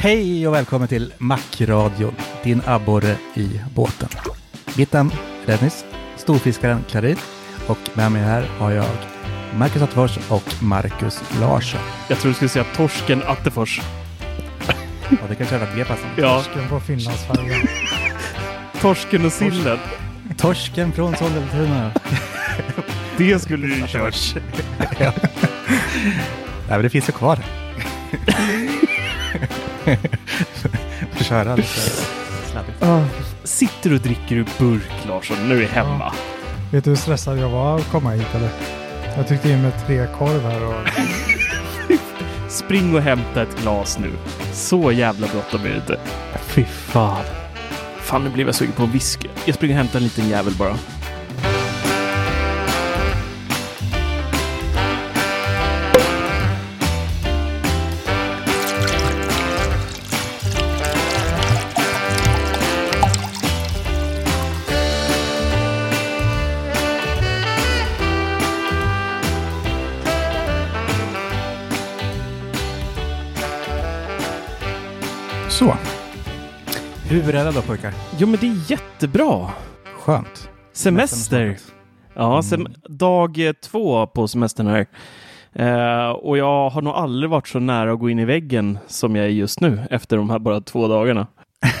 Hej och välkommen till Macradion, din abborre i båten. Mitt namn är Dennis, storfiskaren Clarin och med mig här har jag Marcus Attefors och Marcus Larsson. Jag tror du skulle säga torsken Attefors. Ja, det kanske hade varit mer passande. Ja, Torsken på Finlandsfärjan. torsken och sillen. Torsken från Sollentuna. Det skulle du ju kört. ja. Nej, men det finns ju kvar. Köra lite sladdigt. Ah, Sitter och dricker ur burk Larsson du är hemma? Vet du hur stressad jag var att komma hit eller? Jag tryckte in med tre korv här och Spring och hämta ett glas nu. Så jävla bråttom är det inte. Fy fan. Fan, nu blev jag sugen på whisky. Jag springer och hämtar en liten jävel bara. Hur är det då pojkar? Jo, men det är jättebra. Skönt. Semester. Ja, sem dag eh, två på semestern här. Eh, och jag har nog aldrig varit så nära att gå in i väggen som jag är just nu efter de här bara två dagarna.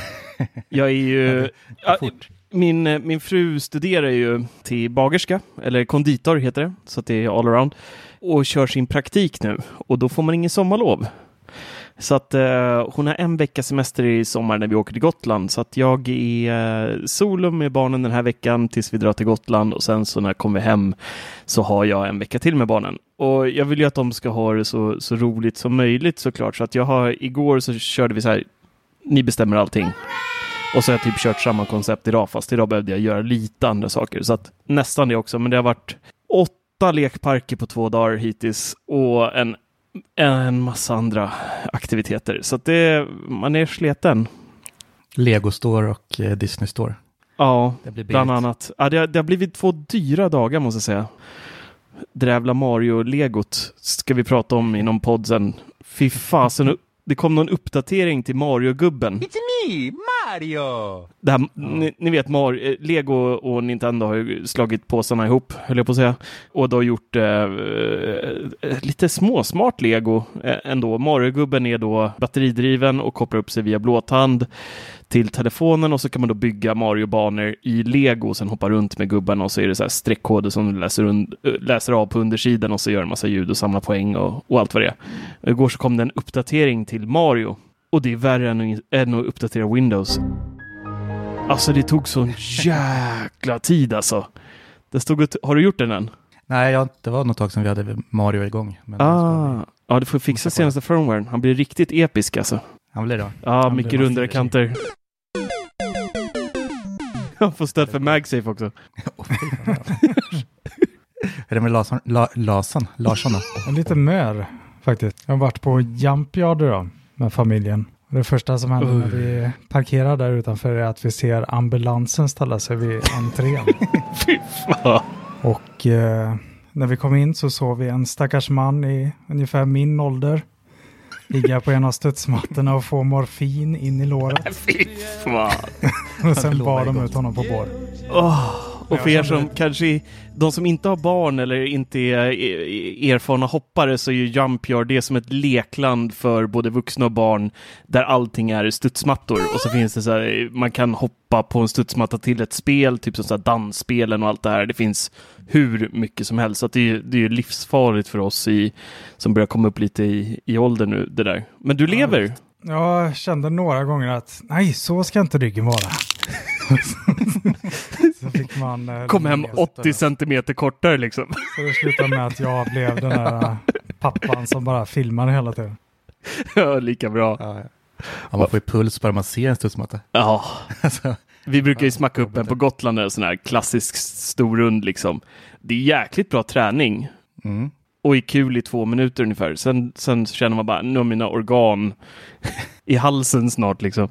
jag är ju... Ja, min, eh, min fru studerar ju till bagerska, eller konditor heter det, så att det är all around. Och kör sin praktik nu och då får man ingen sommarlov. Så att eh, hon har en vecka semester i sommar när vi åker till Gotland. Så att jag är eh, solo med barnen den här veckan tills vi drar till Gotland och sen så när jag kommer hem så har jag en vecka till med barnen. Och jag vill ju att de ska ha det så, så roligt som möjligt såklart. Så att jag har, igår så körde vi så här, ni bestämmer allting. Och så har jag typ kört samma koncept idag, fast idag behövde jag göra lite andra saker. Så att nästan det också, men det har varit åtta lekparker på två dagar hittills och en en massa andra aktiviteter. Så det, man är sleten. Lego Store och eh, Disney Store. Ja, bland annat. Ja, det, har, det har blivit två dyra dagar måste jag säga. Drävla Mario-legot ska vi prata om i någon podd sen. Fy fasen, det kom någon uppdatering till Mario-gubben. It's me, Mario! Det här, ni, ni vet, Mar eh, Lego och Nintendo har ju slagit påsarna ihop, höll jag på att säga. Och då gjort eh, eh, lite småsmart Lego eh, ändå. Mario-gubben är då batteridriven och kopplar upp sig via blåtand till telefonen och så kan man då bygga Mario-banor i Lego och sen hoppa runt med gubben och så är det så här streckkoder som du läser, eh, läser av på undersidan och så gör en massa ljud och samlar poäng och, och allt vad det är. Igår så kom det en uppdatering till Mario och det är värre än, att- än att uppdatera Windows. Alltså det tog sån jäkla tid alltså. Det stod och t- har du gjort den än? Nej, jag, det var något tag sedan vi hade Mario igång. Men Ah. Ja, du får fixa senaste firmwaren. Han blir riktigt episk alltså. Han blir det. Ja, Han mycket rundare kanter. Han får stöd för MagSafe också. Är det med Larsson? La, Larsson? Larsson då? En liten mör faktiskt. Jag har varit på Jumpyard idag med familjen. Det första som händer när vi parkerar där utanför är att vi ser ambulansen ställa sig vid entrén. Fy fan. Och eh, när vi kom in så såg vi en stackars man i ungefär min ålder ligga på en av studsmattorna och få morfin in i låret. Fy fan. Och sen bar de ut honom på bår. Åh, och för er som kanske, de som inte har barn eller inte är eh, erfarna hoppare så är ju Jumpyard det som ett lekland för både vuxna och barn där allting är studsmattor och så finns det så här, man kan hoppa på en studsmatta till ett spel, typ som så här dansspelen och allt det här. Det finns hur mycket som helst, så att det är ju det är livsfarligt för oss i, som börjar komma upp lite i, i ålder nu, det där. Men du lever? Jag kände några gånger att nej, så ska inte ryggen vara. man... eh, Kom hem ner. 80 centimeter kortare liksom. Så det slutade med att jag blev den där eh, pappan som bara filmade hela tiden. Ja, lika bra. Ja, ja. man får ju puls bara man ser en studsmatta. Ja, Alltså, Vi brukar ju smacka upp en på Gotland, en sån här klassisk stor rund liksom. Det är jäkligt bra träning mm. och är kul i två minuter ungefär. Sen, sen känner man bara, nu har mina organ i halsen snart liksom.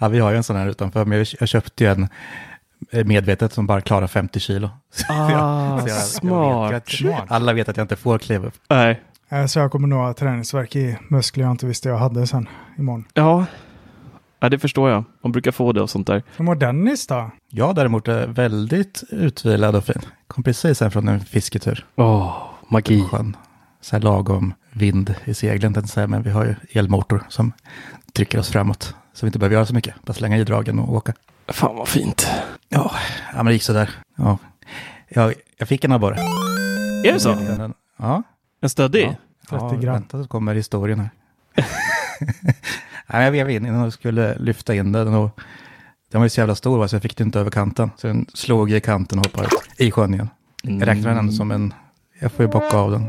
Ja, vi har ju en sån här utanför, men jag, jag köpte ju en medvetet som bara klarar 50 kilo. Ah, Så jag- jag smart. vet ju att- alla vet att jag inte får kliva upp. Nej. Eh, Så jag kommer nog ha träningsverk i muskler jag inte visste jag hade sen imorgon. Ja. ja, det förstår jag. Man brukar få det och sånt där. Hur mår Dennis då? Jag däremot är väldigt utvilad och fin. Kom precis hem från en fisketur. Åh, magi. Sjön. Så här lagom vind i seglen, tänkte jag säga, men vi har ju elmotor som trycker oss framåt. Så vi inte behöver göra så mycket, bara slänga i dragen och åka. Fan vad fint. Ja, ja men det gick sådär. Ja. Jag, jag fick en abborre. Är det så? Ja. En stöddig? Ja, 30 gram. Vänta så kommer historien här. Nej, jag vev in innan jag skulle lyfta in den. Och den var ju så jävla stor va, så jag fick den inte över kanten. Så den slog i kanten och hoppade i sjön igen. Jag räknar den ändå som en... Jag får ju bocka av den.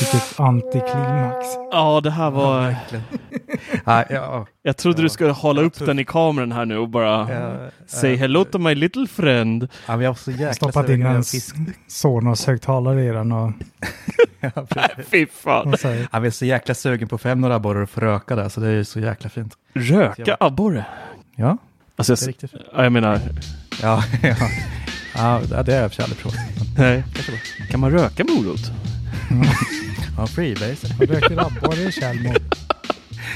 Vilket antiklimax. Ja, det här var... Verkligen. ja, ja, Jag trodde du skulle hålla upp den i kameran här nu och bara say hello to my little friend. ja, men jag var så jäkla Stoppat in en. Sonos högtalare i den och, Ja, fy fan. och säger Ja, Jag är så jäkla sugen på fem några abborrar och få röka där, så det är ju så jäkla fint. Röka abborre. Ja, Alltså, det är jag, riktigt ja, jag menar, Ja, ja. ja det har jag i och för sig aldrig provat. nej. Kan man röka morot? Ja, freebase. och röker abborre i Tjällmo.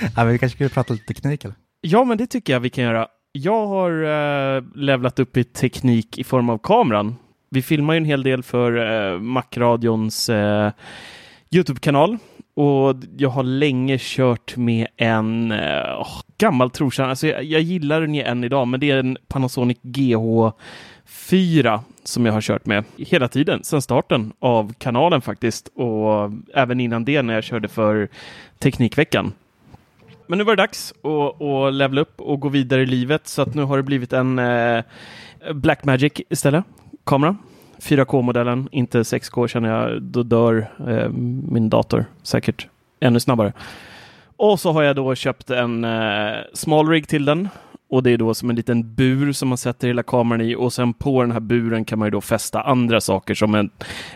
Ja, men vi kanske skulle prata lite teknik eller? Ja, men det tycker jag vi kan göra. Jag har uh, levlat upp i teknik i form av kameran. Vi filmar ju en hel del för uh, Macradions uh, Youtube-kanal och jag har länge kört med en uh, gammal trotjänare. Alltså jag, jag gillar den ju än idag, men det är en Panasonic 4 som jag har kört med hela tiden, sedan starten av kanalen faktiskt och även innan det när jag körde för Teknikveckan. Men nu var det dags att, att levla upp och gå vidare i livet så att nu har det blivit en eh, Blackmagic istället. Kamera. 4K-modellen, inte 6K känner jag. Då dör eh, min dator säkert ännu snabbare. Och så har jag då köpt en eh, small rig till den. Och det är då som en liten bur som man sätter hela kameran i och sen på den här buren kan man ju då fästa andra saker som en,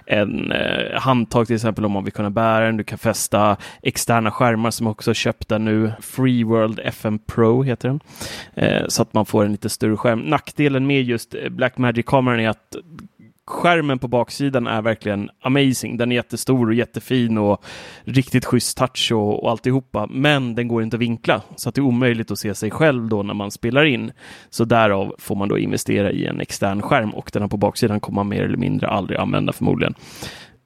en eh, handtag till exempel om man vill kunna bära den. Du kan fästa externa skärmar som också är köpta nu. Free World FM Pro heter den. Eh, så att man får en lite större skärm. Nackdelen med just eh, Blackmagic-kameran är att skärmen på baksidan är verkligen amazing. Den är jättestor och jättefin och riktigt schysst touch och, och alltihopa. Men den går inte att vinkla så att det är omöjligt att se sig själv då när man spelar in. Så därav får man då investera i en extern skärm och den här på baksidan kommer man mer eller mindre aldrig använda förmodligen.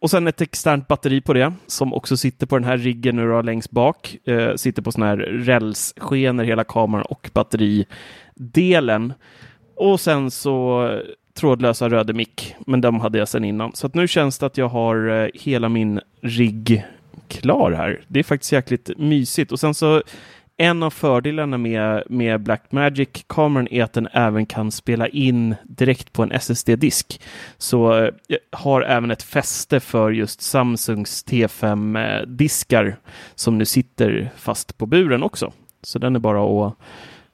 Och sen ett externt batteri på det som också sitter på den här riggen nu då längst bak. Eh, sitter på sån här rälsskenor hela kameran och batteridelen. Och sen så trådlösa röde mick, men de hade jag sedan innan. Så att nu känns det att jag har eh, hela min rigg klar här. Det är faktiskt jäkligt mysigt. Och sen så en av fördelarna med, med Blackmagic-kameran är att den även kan spela in direkt på en SSD-disk. Så eh, jag har även ett fäste för just Samsungs T5-diskar eh, som nu sitter fast på buren också. Så den är bara att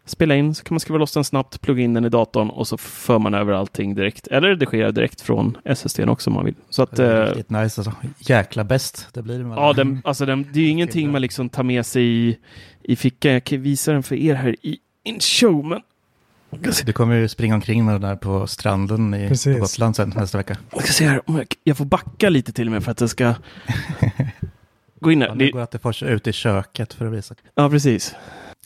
spela in, så kan man skriva loss den snabbt, plugga in den i datorn och så för man över allting direkt. Eller redigera direkt från SSDn också om man vill. Så att, Det är eh, riktigt nice alltså. Jäkla bäst det blir. med ja, den, alltså den, det är ju ingenting man liksom tar med sig i, i fickan. Jag kan visa den för er här i en show, men Du kommer ju springa omkring med den där på stranden i, Precis. på Gotland sen nästa vecka. jag ska se här om jag, jag får backa lite till med för att det ska gå in Ja, här. nu Det, går Attefors ut i köket för att visa. ja, precis.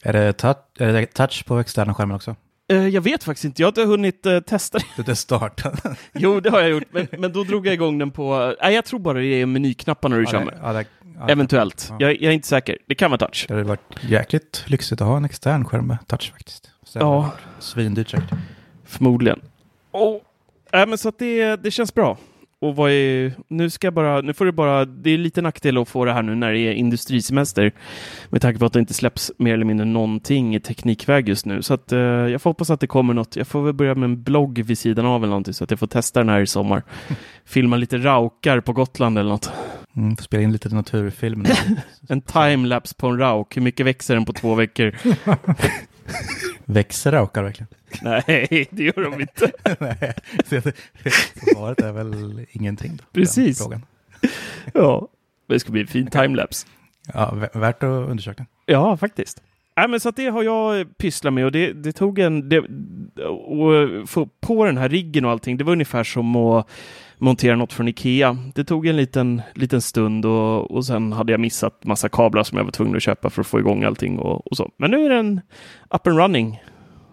Är det, touch, är det touch på externa skärmen också? Eh, jag vet faktiskt inte, jag har inte hunnit eh, testa det. Du inte starta. Jo, det har jag gjort, men, men då drog jag igång den på... Nej, jag tror bara det är menyknapparna du kör med. Ja, det, ja, Eventuellt. Ja. Jag, jag är inte säker. Det kan vara touch. Det hade varit jäkligt lyxigt att ha en extern skärm med touch faktiskt. Så Ja. Svindyrt säkert. Förmodligen. Oh. Äh, men så att det, det känns bra. Och vad är, nu ska jag bara, nu får det bara, det är lite nackdel att få det här nu när det är industrisemester. Med tanke på att det inte släpps mer eller mindre någonting i teknikväg just nu. Så att eh, jag får hoppas att det kommer något. Jag får väl börja med en blogg vid sidan av eller någonting så att jag får testa den här i sommar. Filma lite raukar på Gotland eller något. Mm, får spela in lite naturfilm. En timelapse på en rauk. Hur mycket växer den på två veckor? Växer raukar verkligen? Nej, det gör de inte. Nej, så svaret är väl ingenting. Då, Precis. Frågan. Ja, det ska bli en fin timelapse. Ja, vä- värt att undersöka. Ja, faktiskt. Nej, men så det har jag pysslat med och det, det tog en... Det, och få på den här riggen och allting, det var ungefär som att montera något från Ikea. Det tog en liten, liten stund och, och sen hade jag missat massa kablar som jag var tvungen att köpa för att få igång allting och, och så. Men nu är den up and running.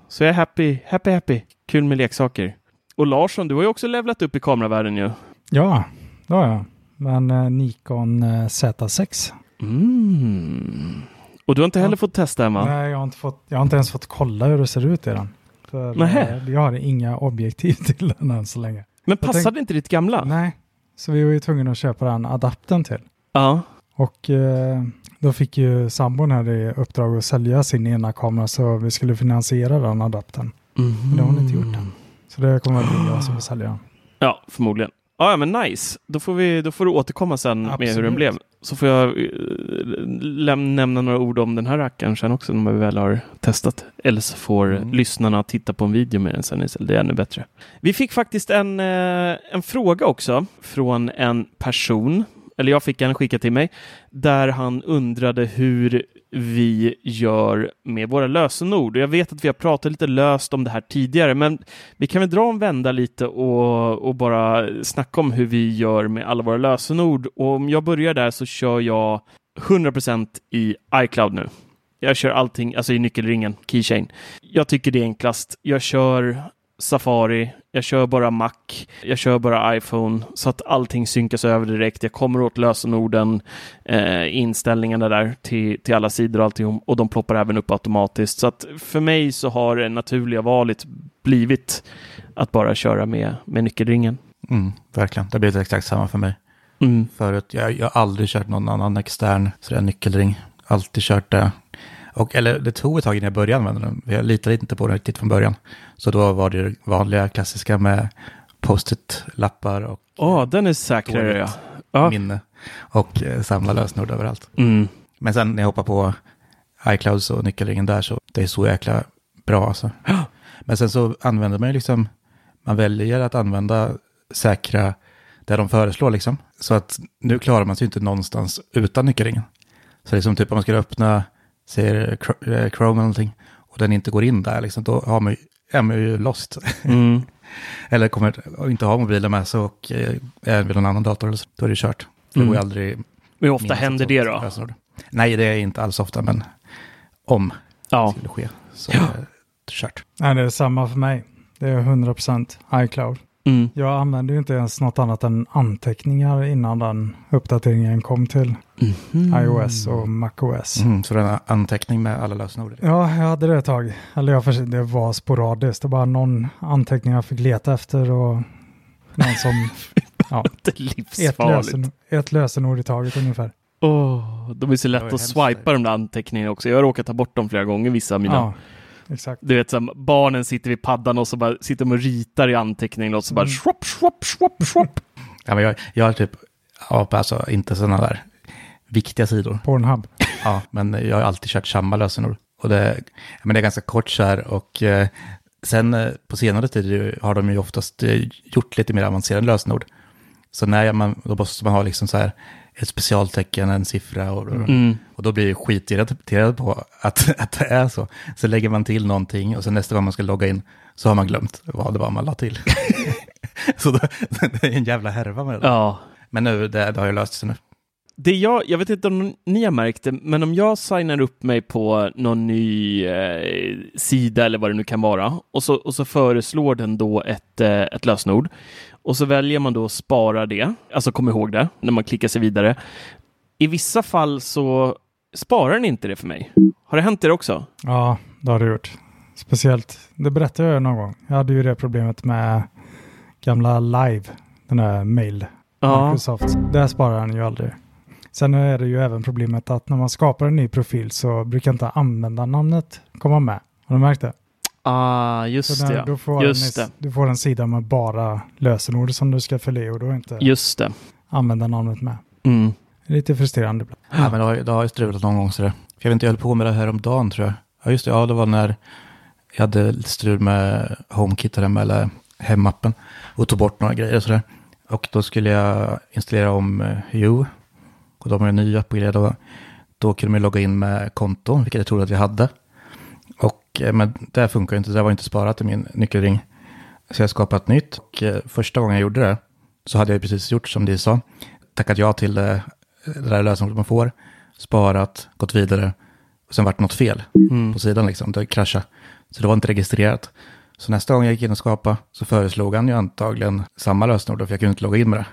Så jag är happy, happy, happy. Kul med leksaker. Och Larsson, du har ju också levlat upp i kameravärlden ju. Ja, det har jag. Men eh, Nikon eh, Z6. Mm. Och du har inte heller Ja. fått testa Emma? Nej, jag har, inte fått, jag har inte ens fått kolla hur det ser ut i den. För eh, jag har inga objektiv till den än så länge. Men Jag passade tänk- inte ditt gamla? Nej, så vi var ju tvungna att köpa den adaptern till. Ja. Och eh, då fick ju sambon här i uppdrag att sälja sin ena kamera så vi skulle finansiera den adaptern. Men det har hon inte gjort än. Så det kommer att bli jag som får sälja den. Ja, förmodligen. Ja, ja, men nice. Då får, vi, då får du återkomma sen med hur den Absolut. blev. Så får jag eh, läm- nämna några ord om den här rackaren sen också när vi väl har testat. Eller så får Mm. lyssnarna titta på en video med den sen istället. Det är ännu bättre. Vi fick faktiskt en, eh, en fråga också från en person, eller jag fick en skickad till mig, där han undrade hur vi gör med våra lösenord. Och Jag vet att vi har pratat lite löst om det här tidigare, men vi kan väl dra en vända lite och, och bara snacka om hur vi gör med alla våra lösenord. Och om jag börjar där så kör jag 100% i iCloud nu. Jag kör allting, alltså i nyckelringen, keychain. Jag tycker det är enklast. Jag kör Safari, jag kör bara Mac, jag kör bara iPhone så att allting synkas över direkt. Jag kommer åt lösenorden, eh, inställningarna där till, till alla sidor och allting och de ploppar även upp automatiskt. Så att för mig så har det naturliga valet blivit att bara köra med, med nyckelringen. Mm, verkligen, det blir exakt samma för mig. Mm. Förut, jag, jag har aldrig kört någon annan extern sådär nyckelring. Alltid kört det. Och, eller det tog ett tag innan jag började använda den. Jag litade inte på den riktigt från början. Så då var det vanliga klassiska med post-it-lappar och Ja, den är säkrare ja. ja. minne. Och eh, samla lösenord överallt. Mm. Men sen när jag hoppar på iClouds och nyckelringen där så det är så jäkla bra alltså. Men sen så använder man ju liksom, man väljer att använda säkra där de föreslår liksom. Så att nu klarar man sig inte någonstans utan nyckelringen. Så liksom typ om man skulle öppna, säger eh, Chrome eller någonting och den inte går in där liksom, då har man ju, är man ju lost. Mm. eller kommer att inte ha mobilen med sig och eh, är vid någon annan dator eller så, då är det kört. Det Mm. går ju aldrig Men hur ofta händer det då? lösenord. Nej, det är inte alls ofta, men om Ja. det skulle ske så Ja. är det kört. Nej, det är samma för mig. Det är 100% iCloud. Mm. Jag använde ju inte ens något annat än anteckningar innan den uppdateringen kom till iOS och macOS. Mm, så det är en anteckning med alla lösenord. Ja, jag hade det ett tag. Eller jag förs- det var sporadiskt. Det var bara någon anteckning jag fick leta efter och någon som... ja, Det är ett, lösen, ett lösenord i taget ungefär. Åh, de är så Det lätt att swipa de där anteckningarna också. Jag har råkat ta bort dem flera gånger, vissa av mina. Ja, exakt. Du vet, så här, barnen sitter vid paddan och så bara sitter de och ritar i anteckningen och så bara Mm. swap, swap, swap, swap. Ja, men jag, jag har typ, ja, alltså inte sådana där viktiga sidor. Pornhub. Ja, men jag har alltid kört samma lösenord. Och det, men det är ganska kort så här och eh, sen eh, på senare tid har de ju oftast eh, gjort lite mer avancerade lösenord. Så när man, då måste man ha liksom så här ett specialtecken, en siffra och, Mm. och då blir jag skitirriterad på att, att det är så. Så lägger man till någonting och sen nästa gång man ska logga in så har man glömt vad det var man la till. så då, det är en jävla härva med det. Ja. Men nu, det, det har ju löst sig nu. Det jag, jag vet inte om ni har märkt det, men om jag signar upp mig på någon ny eh, sida eller vad det nu kan vara och så, och så föreslår den då ett, eh, ett lösenord och så väljer man då att spara det, alltså kom ihåg det när man klickar sig vidare. I vissa fall så sparar den inte det för mig. Har det hänt er också? Ja, det har det gjort. Speciellt, det berättade jag någon gång. Jag hade ju det problemet med gamla Live, den där mail, Ja, Microsoft. Där sparar den ju aldrig. Sen är det ju även problemet att när man skapar en ny profil så brukar inte användarnamnet komma med. Har du märkt det? ah, just så det. ja. då får Just en, det. Du får en sida med bara lösenord som du ska fylla i och då är inte Just det. användarnamnet med. Mm. Det lite frustrerande ibland. Ja, men det har, ju- det har ju strulat någon gång sådär. För jag vet inte, jag höll på med det här om dagen tror jag. Ja, just det. Ja, det var när jag hade lite strul med HomeKit hemma, eller hemappen. Och tog bort några grejer och sådär. Och då skulle jag installera om eh, Hue. Och de har en ny app och grejer. Då, då kunde man logga in med konto, vilket jag trodde att vi hade. Och, eh, men det funkar inte, det var inte sparat i min nyckelring. Så jag skapade ett nytt. Och eh, första gången jag gjorde det så hade jag precis gjort som de sa. Tackat ja till eh, det där lösenordet man får, sparat, gått vidare. Och sen vart det något fel Mm. på sidan liksom, det kraschade. Så det var inte registrerat. Så nästa gång jag gick in och skapade så föreslog han ju antagligen samma lösenord, för jag kunde inte logga in med det.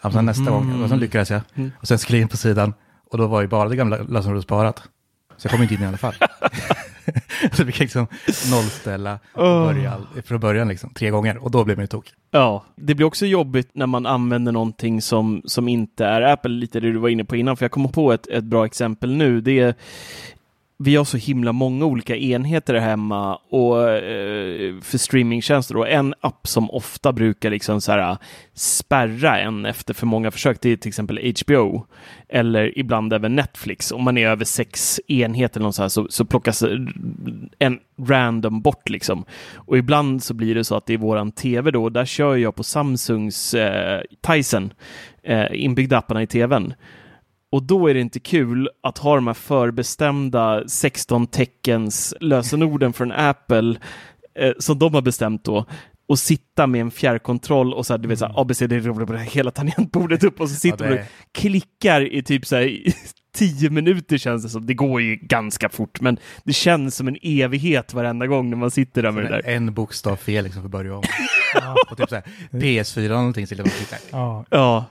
Alltså nästa gång, och sen lyckades jag. Mm. Och sen skulle jag in på sidan och då var ju bara det gamla lösenordet sparat. Så jag kom inte in i alla fall. så vi fick liksom nollställa början, från början liksom, tre gånger. Och då blev man ju tokig. Ja, det blir också jobbigt när man använder någonting som, som inte är Apple, lite det du var inne på innan, för jag kommer på ett, ett bra exempel nu. Det är, vi har så himla många olika enheter här hemma och eh, för streamingtjänster och en app som ofta brukar liksom så här spärra en efter för många försök, det är till exempel HBO eller ibland även Netflix. Om man är över sex enheter eller så, här, så, så plockas en random bort liksom. Och ibland så blir det så att det är våran tv då, där kör jag på Samsungs eh, Tyson, eh, inbyggda apparna i tvn. Och då är det inte kul att ha de här förbestämda 16 teckens lösenorden från Apple eh, som de har bestämt då och sitta med en fjärrkontroll och så här, du vet, så här, ABCD, hela tangentbordet upp och så sitter Ja, det- och klickar i typ så här tio minuter känns det som. Det går ju ganska fort, men det känns som en evighet varenda gång när man sitter där med det där. En bokstav fel liksom för att börja om. Och typ så här, PS4 eller någonting. Så tittar. Ja, Ja.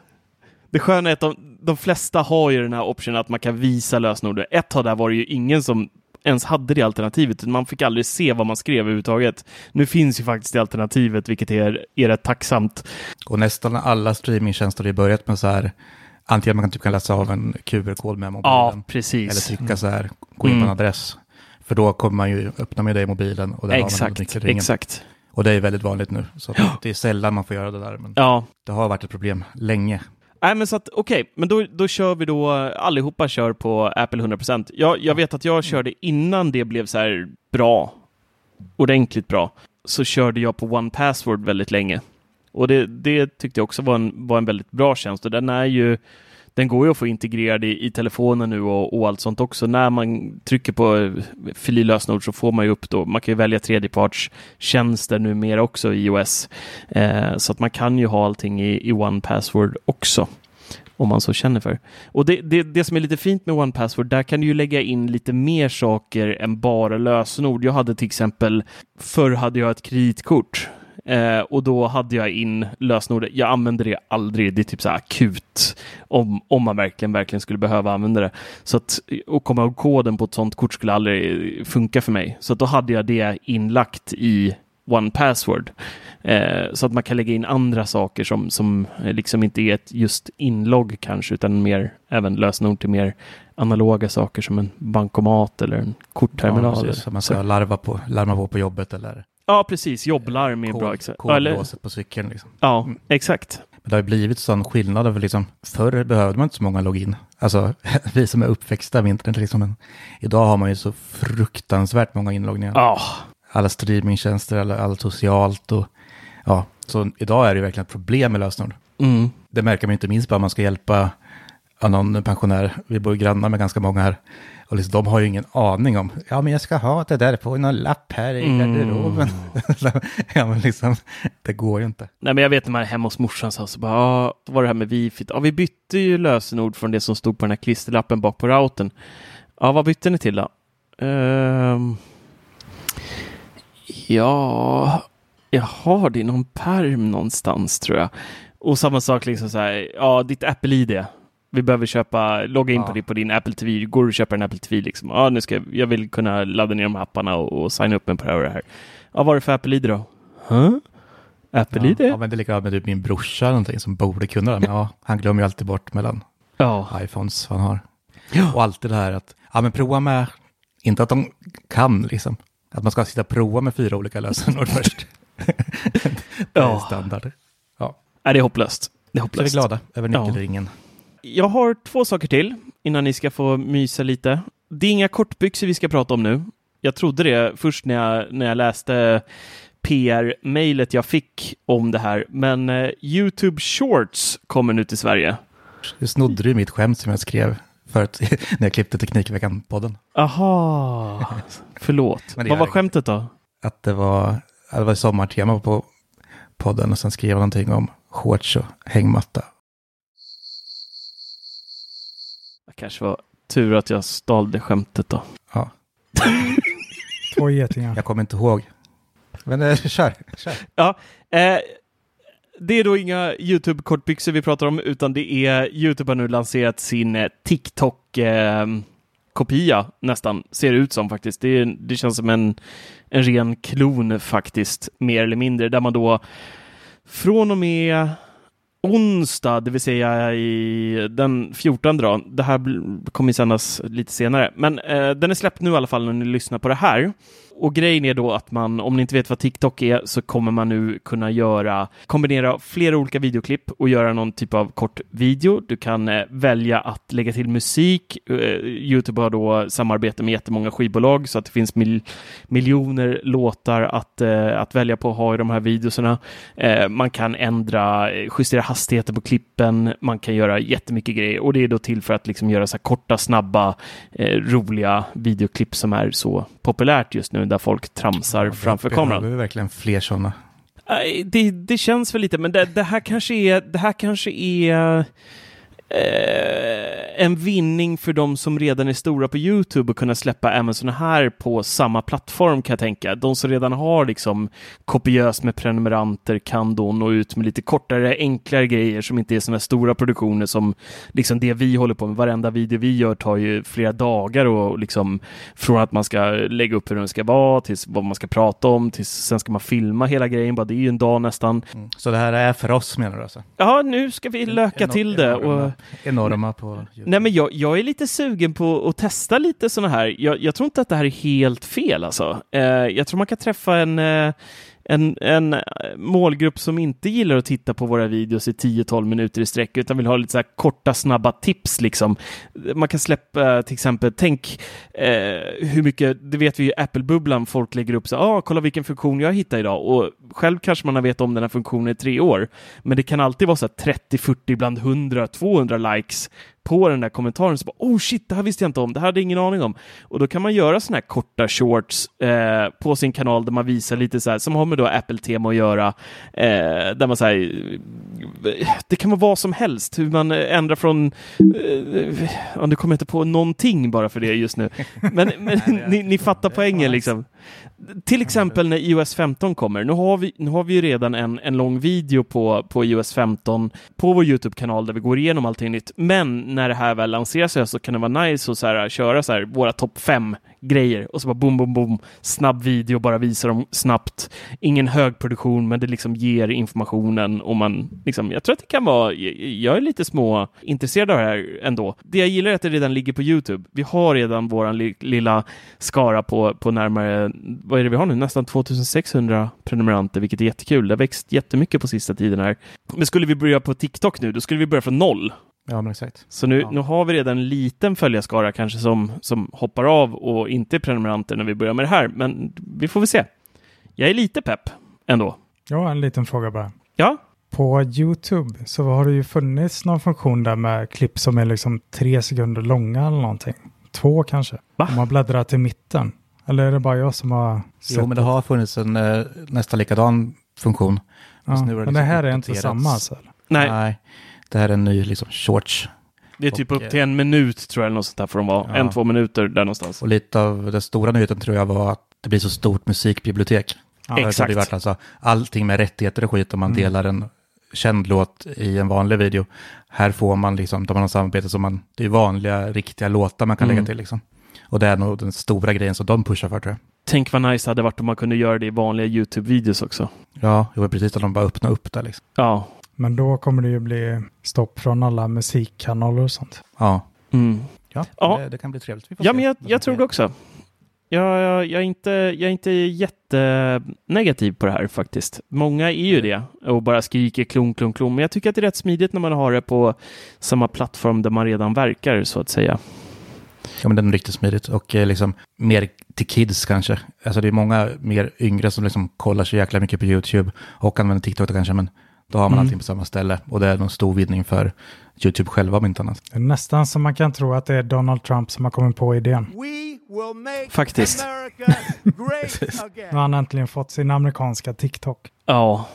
Det sköna är att de, de flesta har ju den här optionen att man kan visa lösenordet. Ett tag där var det ju ingen som ens hade det alternativet. Man fick aldrig se vad man skrev överhuvudtaget. Nu finns ju faktiskt det alternativet, vilket är, är rätt tacksamt. Och nästan alla streamingtjänster har börjat med så här, antingen man kan typ kan läsa av en QR-kod med mobilen. Ja, Eller precis. trycka så här, gå in på en Mm. adress. För då kommer man ju öppna med det i mobilen och där har man Exakt, nyckelringen. exakt. Och det är väldigt vanligt nu. Så det är sällan man får göra det där. Men Ja, det har varit ett problem länge. Nej, men så att okej, men då, då kör vi då, allihopa kör på Apple 100%. Jag, jag vet att jag körde innan det blev så här bra, ordentligt bra, så körde jag på One Password väldigt länge. Och det, det tyckte jag också var en, var en väldigt bra tjänst och den är ju den går ju att få integrerad i, i telefonen nu och, och allt sånt också. När man trycker på eh, fililösenord fyll i lösenord så får man ju upp då, man kan ju välja tredjepartstjänster numera också i iOS. Eh, så att man kan ju ha allting i, i One Password också om man så känner för. Och det, det, det som är lite fint med One Password, där kan du ju lägga in lite mer saker än bara lösenord. Jag hade till exempel, förr hade jag ett kreditkort eh, och då hade jag in lösenordet. Jag använde det aldrig. Det är typ så här akut om, om man verkligen, verkligen skulle behöva använda det. Så att, och komma ihåg koden på ett sånt kort skulle aldrig funka för mig. Så att då hade jag det inlagt i One Password. Eh, så att man kan lägga in andra saker som, som eh, liksom inte är ett just inlogg kanske, utan mer även lösenord till mer analoga saker som en bankomat eller en kortterminal. Ja, precis, som man ska larva på, larma på på jobbet eller ja precis. Jobblarm är bra. eller- kodlåset på cykeln. Liksom. Ja, Mm. exakt. Men det har ju blivit sån skillnad. För liksom, förr behövde man inte så många login. Alltså vi som är uppväxta med internet. Liksom, men idag har man ju så fruktansvärt många inloggningar. Ja, Alla streamingtjänster, alla, allt socialt och ja. Så idag är det ju verkligen ett problem med lösenord. mm. Det märker man inte minst bara om man ska hjälpa någon pensionär. Vi bor ju grannar med ganska många här. Och liksom, de har ju ingen aning om, ja men jag ska ha det där på någon lapp här i Mm. garderoben. ja men liksom, det går ju inte. Nej, men jag vet när man är hemma hos morsan så, så bara, då var det här med wifi. Ja, vi bytte ju lösenord från det som stod på den här klisterlappen bak på routern. Ja, vad bytte ni till då? Ehm, ja, jag har det i någon perm någonstans tror jag. Och samma sak liksom så här, ja, ditt Apple-ID. Vi behöver köpa, logga in Ja. på, det, på din Apple TV. Går du och köper en Apple TV liksom? Ja, nu ska jag, jag vill kunna ladda ner de här apparna och, och signa upp mig på det här och det här. Ja, vad är det för Apple-ID då? Huh? Apple-ID? Ja, ja, men det är likadant med typ min brorsa eller någonting som borde kunna det. Men ja, han glömmer ju alltid bort mellan Ja. iPhones han har. Ja. Och alltid det här att, ja men prova med, inte att de kan liksom. Att man ska sitta och prova med fyra olika lösenord först. det är Ja. standard. Nej, det är hopplöst. Det är Så är vi hopplöst. glada över Ja. Jag har två saker till innan ni ska få mysa lite. Det är inga kortbyxor vi ska prata om nu. Jag trodde det först när jag, när jag läste PR-mejlet jag fick om det här. Men eh, YouTube Shorts kommer nu till Sverige. Du snodde ju mitt skämt som jag skrev förut när jag klippte Teknikveckan-podden. Aha, förlåt. Vad var skämtet då? Att det var, det var sommartema på podden och sen skrev jag någonting om shorts och hängmatta. Kanske var tur att jag stal det skämtet då. Ja, Två getingar. jag kommer inte ihåg. Men eh, kör, kör. Ja, eh, det är då inga YouTube-kortbyxor vi pratar om, utan det är YouTube har nu lanserat sin eh, TikTok-kopia nästan, ser det ut som faktiskt. Det, det känns som en, en ren klon faktiskt, mer eller mindre, där man då från och med onsdag, det vill säga i den 14 då, det här kommer ju sändas lite senare, men eh, den är släppt nu i alla fall när ni lyssnar på det här. Och grejen är då att man, om ni inte vet vad TikTok är, så kommer man nu kunna göra, kombinera flera olika videoklipp och göra någon typ av kort video. Du kan eh, välja att lägga till musik. Eh, Youtube har då samarbete med jättemånga skivbolag så att det finns mil, miljoner låtar att, eh, att välja på att ha i de här videoserna. Eh, man kan ändra, eh, justera hastigheten på klippen, man kan göra jättemycket grejer och det är då till för att liksom göra så här korta, snabba, eh, roliga videoklipp som är så populärt just nu där folk tramsar framför kameran. Behöver vi verkligen fler sådana? Nej, Det, det känns väl lite, men det, det här kanske är, det här kanske är eh, en vinning för de som redan är stora på YouTube och kunna släppa även sådana här på samma plattform kan jag tänka. De som redan har liksom kopiöst med prenumeranter kan då nå ut med lite kortare, enklare grejer som inte är sådana stora produktioner som liksom det vi håller på med. Varenda video vi gör tar ju flera dagar och liksom från att man ska lägga upp hur den ska vara tills vad man ska prata om tills sen ska man filma hela grejen. Bara det är ju en dag nästan. Mm. Så det här är för oss menar du alltså? Ja, nu ska vi löka Enor- till det. Och, Enorma, på nej, men jag, jag är lite sugen på att testa lite sådana här. Jag, jag tror inte att det här är helt fel alltså. Eh, jag tror man kan träffa en, eh, en, en eh, målgrupp som inte gillar att titta på våra videos i 10-12 minuter i sträck utan vill ha lite så här korta, snabba tips liksom. Man kan släppa till exempel, tänk eh, hur mycket, det vet vi ju Apple-bubblan, folk lägger upp så ah, kolla vilken funktion jag hittade idag och själv kanske man har vetat om den här funktionen i tre år, men det kan alltid vara så här 30, 40, ibland 100, 200 likes på den där kommentaren så bara oh shit, det här visste jag inte om, det här hade jag ingen aning om. Och då kan man göra sådana här korta shorts eh, på sin kanal där man visar lite så här, som har med då Apple-tema att göra, eh, där man säger det kan vara vad som helst, hur man ändrar från, eh, nu kommer jag inte på någonting bara för det just nu, men, men ni, ni fattar poängen liksom. Till exempel när iOS 15 kommer. Nu har vi, nu har vi ju redan en, en lång video på, på iOS 15 på vår YouTube-kanal där vi går igenom allting nytt. Men när det här väl lanseras så kan det vara nice att så här, köra så här, våra topp fem grejer och så bara boom, boom, boom, snabb video, bara visa dem snabbt. Ingen högproduktion, men det liksom ger informationen och man liksom, jag tror att det kan vara, jag är lite små intresserad av det här ändå. Det jag gillar är att det redan ligger på YouTube. Vi har redan våran li, lilla skara på, på närmare vad är det vi har nu, nästan 2600 prenumeranter, vilket är jättekul. Det har växt jättemycket på sista tiden här. Men skulle vi börja på TikTok nu, då skulle vi börja från noll. Ja, men exakt. Så nu, Ja. nu har vi redan en liten följarskara kanske som, som hoppar av och inte är prenumeranter när vi börjar med det här, men vi får väl se. Jag är lite pepp ändå. Ja, en liten fråga bara. Ja, På YouTube så har det ju funnits någon funktion där med klipp som är liksom tre sekunder långa eller någonting. Två kanske. Va? Om man bläddrar till mitten. Eller är det bara jag som har sett Jo, men det har funnits en eh, nästan likadan funktion. Ja, det men det liksom här är inte samma alltså? eller? nej, det här är en ny liksom shorts. det är typ och, upp till en minut tror jag, eller något sånt där får de vara. Ja. En, två minuter där någonstans. Och lite av den stora nyheten tror jag var att det blir så stort musikbibliotek. Ja, exakt. Det varit alltså allting med rättigheter och skit om man Mm. delar en känd låt i en vanlig video. Här får man liksom, de har något samarbete som man, det är vanliga riktiga låtar man kan Mm. lägga till liksom. Och det är nog den stora grejen som de pushar för tror jag. Tänk vad nice det hade varit om man kunde göra det i vanliga YouTube-videos också. Ja, det var precis att de bara öppnade upp det liksom. Ja. Men då kommer det ju bli stopp från alla musikkanaler och sånt. Ja, Mm. ja, Ja. Det, det kan bli trevligt. Vi får Ja, se men jag, jag tror det också. Jag, jag, jag, är inte, jag är inte jättenegativ på det här faktiskt. Många är ju det och bara skriker klon, klon, klon. Men jag tycker att det är rätt smidigt när man har det på samma plattform där man redan verkar, så att säga. Ja, men den är riktigt smidigt och eh, liksom mer till kids kanske. Alltså det är många mer yngre som liksom kollar så jäkla mycket på YouTube och använder TikTok kanske, men då har man Mm. allting på samma ställe och det är någon stor vinning för YouTube själva om inte annat. Det är nästan som man kan tro att det är Donald Trump som har kommit på idén. We will make Faktiskt. America great Nu har han äntligen fått sin amerikanska TikTok. Ja.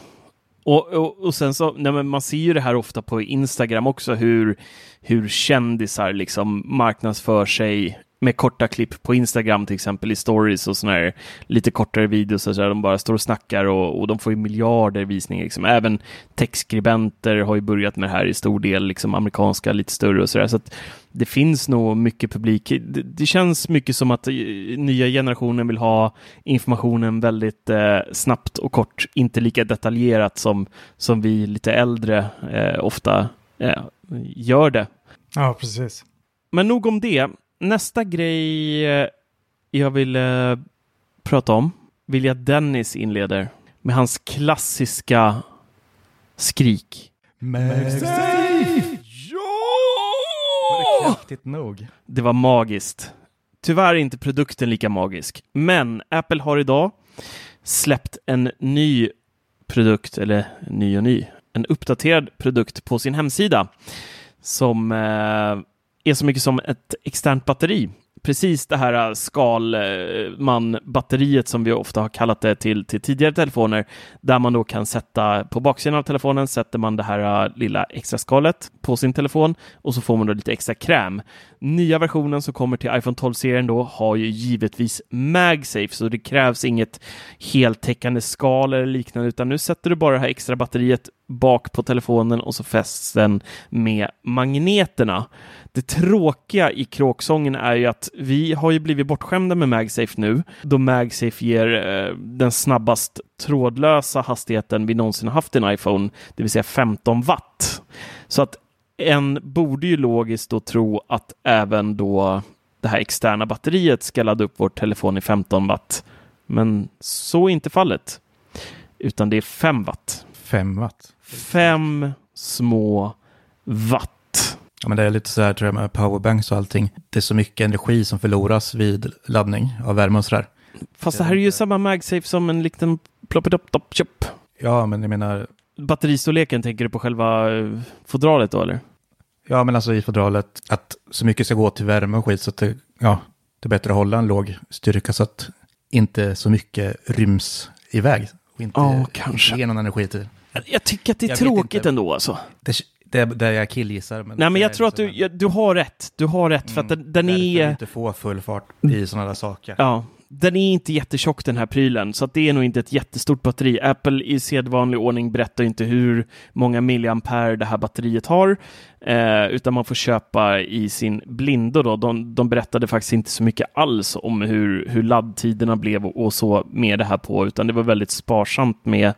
Och, och, och sen så, nej men man ser ju det här ofta på Instagram också, hur, hur kändisar liksom marknadsför sig med korta klipp på Instagram till exempel i stories och sådana här lite kortare videos och så där de bara står och snackar och, och de får ju miljarder visningar. Liksom. Även textskribenter har ju börjat med det här i stor del, liksom amerikanska lite större och sådär. Så att det finns nog mycket publik. Det, det känns mycket som att eh, nya generationen vill ha informationen väldigt eh, snabbt och kort, inte lika detaljerat som, som vi lite äldre eh, ofta eh, gör det. Ja, precis. Men nog om det. Nästa grej eh, jag vill eh, prata om vill jag Dennis inleder med hans klassiska skrik. Var det kraftigt nog? Det var magiskt. Tyvärr är inte produkten lika magisk, men Apple har idag släppt en ny produkt, eller ny och ny, en uppdaterad produkt på sin hemsida som eh, är så mycket som ett externt batteri. Precis det här äh, Skalman-batteriet som vi ofta har kallat det till, till tidigare telefoner, där man då kan sätta på baksidan av telefonen sätter man det här äh, lilla extra skalet på sin telefon och så får man då lite extra kräm. Nya versionen som kommer till iPhone 12-serien då har ju givetvis MagSafe, så det krävs inget heltäckande skal eller liknande, utan nu sätter du bara det här extra batteriet bak på telefonen och så fästs den med magneterna. Det tråkiga i kråksången är ju att vi har ju blivit bortskämda med MagSafe nu, då MagSafe ger eh, den snabbast trådlösa hastigheten vi någonsin haft i en iPhone, det vill säga 15 watt. Så att en borde ju logiskt då tro att även då det här externa batteriet ska ladda upp vår telefon i 15 watt. Men så är inte fallet, utan det är 5 watt. 5 watt. Fem små watt. Ja, men det är lite så här tror jag med powerbanks och allting. Det är så mycket energi som förloras vid laddning av värme och sådär. Fast det här är ju samma MagSafe som en liten ploppitopp chip Ja, men jag menar, Batteristorleken tänker du på själva eh, fodralet då eller? ja men alltså i fodralet, att så mycket ska gå till värme och skit så att det, ja, det är bättre att hålla en låg styrka så att inte så mycket ryms iväg. Och inte kanske. ge någon energi till. Jag tycker att det är Jag tråkigt inte. ändå alltså. Det, det är där jag killgissar. Men Nej men det jag tror att så du, här- ja, du har rätt. Du har rätt för att den, den därför är... inte få full fart i sådana där saker. Ja, den är inte jättetjock den här prylen, så det är nog inte ett jättestort batteri. Apple i sedvanlig ordning berättar inte hur många milliampere det här batteriet har, eh, utan man får köpa i sin blindo. Då. De, de berättade faktiskt inte så mycket alls om hur, hur laddtiderna blev och, och så med det här på, utan det var väldigt sparsamt med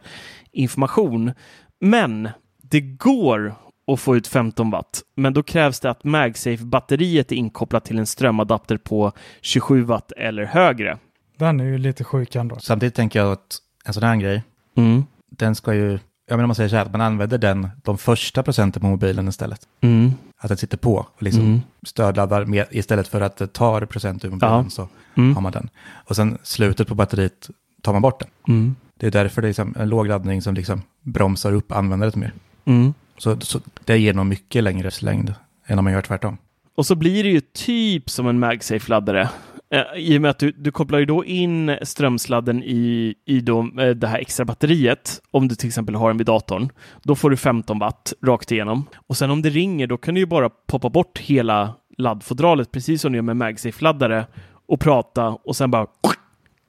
information. Men det går att få ut 15 watt, men då krävs det att MagSafe-batteriet är inkopplat till en strömadapter på 27 watt eller högre. Den är ju lite sjuk ändå. Samtidigt tänker jag att en sån här grej, Mm. den ska ju, jag menar om man säger så här, att man använder den de första procenten på mobilen istället. Mm. Att den sitter på och liksom Mm. stödladdar med, istället för att det tar procent ur mobilen Ja. så Mm. har man den. Och sen slutet på batteriet tar man bort den. Det är därför det är liksom en låg laddning som liksom bromsar upp användandet mer. Mm. Så, så det ger nog mycket längre längd än om man gör tvärtom. Och så blir det ju typ som en MagSafe-laddare. Eh, I och med att du, du kopplar ju då in strömsladden i, i då, eh, det här extra batteriet. Om du till exempel har den vid datorn. Då får du 15 watt rakt igenom. Och sen om det ringer, då kan du ju bara poppa bort hela laddfodralet, precis som du gör med MagSafe-laddare och prata och sen bara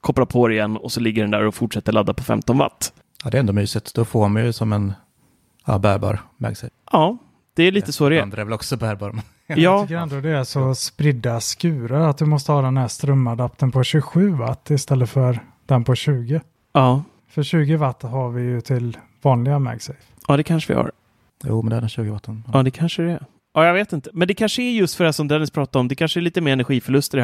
koppla på det igen och så ligger den där och fortsätter ladda på 15 watt. Ja, det är ändå mysigt. Då får man ju som en ja, bärbar MagSafe. Ja, det är lite så det är. Andra är väl också bärbar. Jag Ja, tycker ändå det är så spridda skurar att du måste ha den här strömadaptern på 27 watt istället för den på 20. ja, För 20 watt har vi ju till vanliga MagSafe. ja, det kanske vi har. Jo, men det är den 20 watten. Ja, det kanske det är. Ja, jag vet inte. Men det kanske är just för det som Dennis pratade om. Det kanske är lite mer energiförluster i.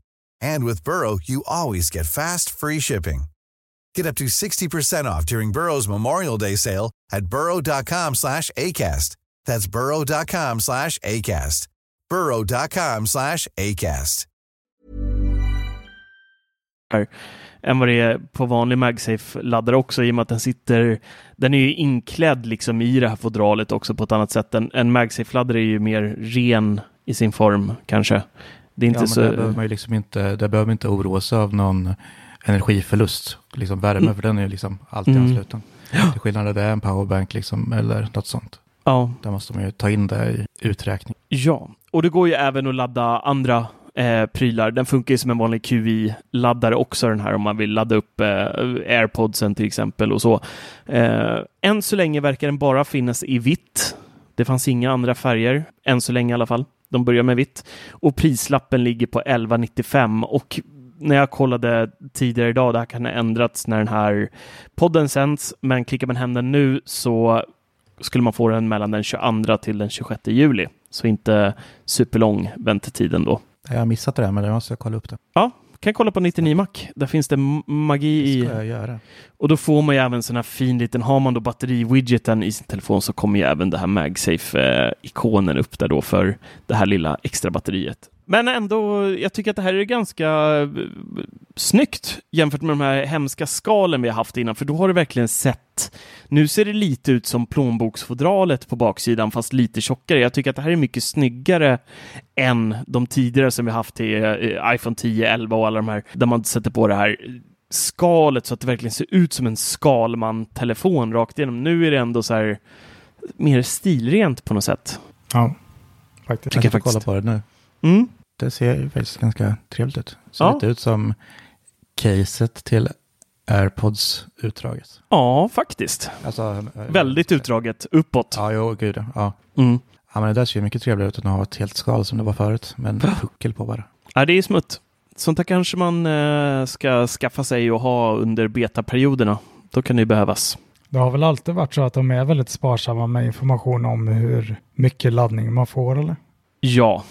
And with Burrow, you always get fast, free shipping. Get up to 60% off during Burrow's Memorial Day sale at burrow.com slash ACAST. That's burrow.com slash ACAST. burrow.com slash ACAST. än vad det är på vanlig MagSafe-laddare också i och med att den sitter, den är ju inklädd liksom i det här fodralet också på ett annat sätt. En, en MagSafe-laddare är ju mer ren i sin form kanske. Det är inte Ja, men så... där behöver man ju liksom inte, där behöver man inte oroa sig av någon energiförlust. Liksom värme, Mm. för den är ju liksom alltid Mm. ansluten. Till skillnad när det är en powerbank liksom, eller något sånt. Ja, Där måste man ju ta in det i uträkning. Ja, och det går ju även att ladda andra eh, prylar. Den funkar ju som en vanlig QI-laddare också den här om man vill ladda upp eh, airpodsen till exempel och så. Eh, än så länge verkar den bara finnas i vitt. Det fanns inga andra färger, än så länge i alla fall. De börjar med vitt. Och prislappen ligger på 1195 och när jag kollade tidigare idag, det här kan ha ändrats när den här podden sänds, men klickar man hem den nu så skulle man få den mellan den 22 till den 26 juli. Så inte superlång väntetiden då. Jag har missat det där, men jag måste kolla upp det. Kan kolla på 99 Mac. Där finns det magi Det i. ska jag göra. Och då får man ju även sån här fin liten, har man då batteri-widgeten i sin telefon så kommer ju även det här MagSafe-ikonen upp där då för det här lilla extra batteriet. Men ändå, jag tycker att det här är ganska eh, snyggt jämfört med de här hemska skalen vi har haft innan, för då har det verkligen sett nu ser det lite ut som plånboksfodralet på baksidan, fast lite tjockare. Jag tycker att det här är mycket snyggare än de tidigare som vi haft till eh, iPhone 10, 11 och alla de här, där man sätter på det här skalet så att det verkligen ser ut som en Skalman-telefon rakt igenom. Nu är det ändå så här mer stilrent på något sätt. Ja, faktiskt. Tycker jag Jag ska faktiskt. kolla på det nu. Mm. Det ser ju faktiskt ganska trevligt ut. Ser Ja. lite ut som caset till AirPods-utdraget. Ja, faktiskt. Alltså, eh, Väldigt utdraget uppåt. Ja, jo, gud ja. Mm. Ja, men det där ser ju mycket trevligare ut än att ha ett helt skal som det var förut. Men puckel på bara. Ja, det är smutt. Sånt här kanske man eh, ska skaffa sig och ha under betaperioderna. Då kan det ju behövas. Det har väl alltid varit så att de är väldigt sparsamma med information om hur mycket laddning man får eller? Ja,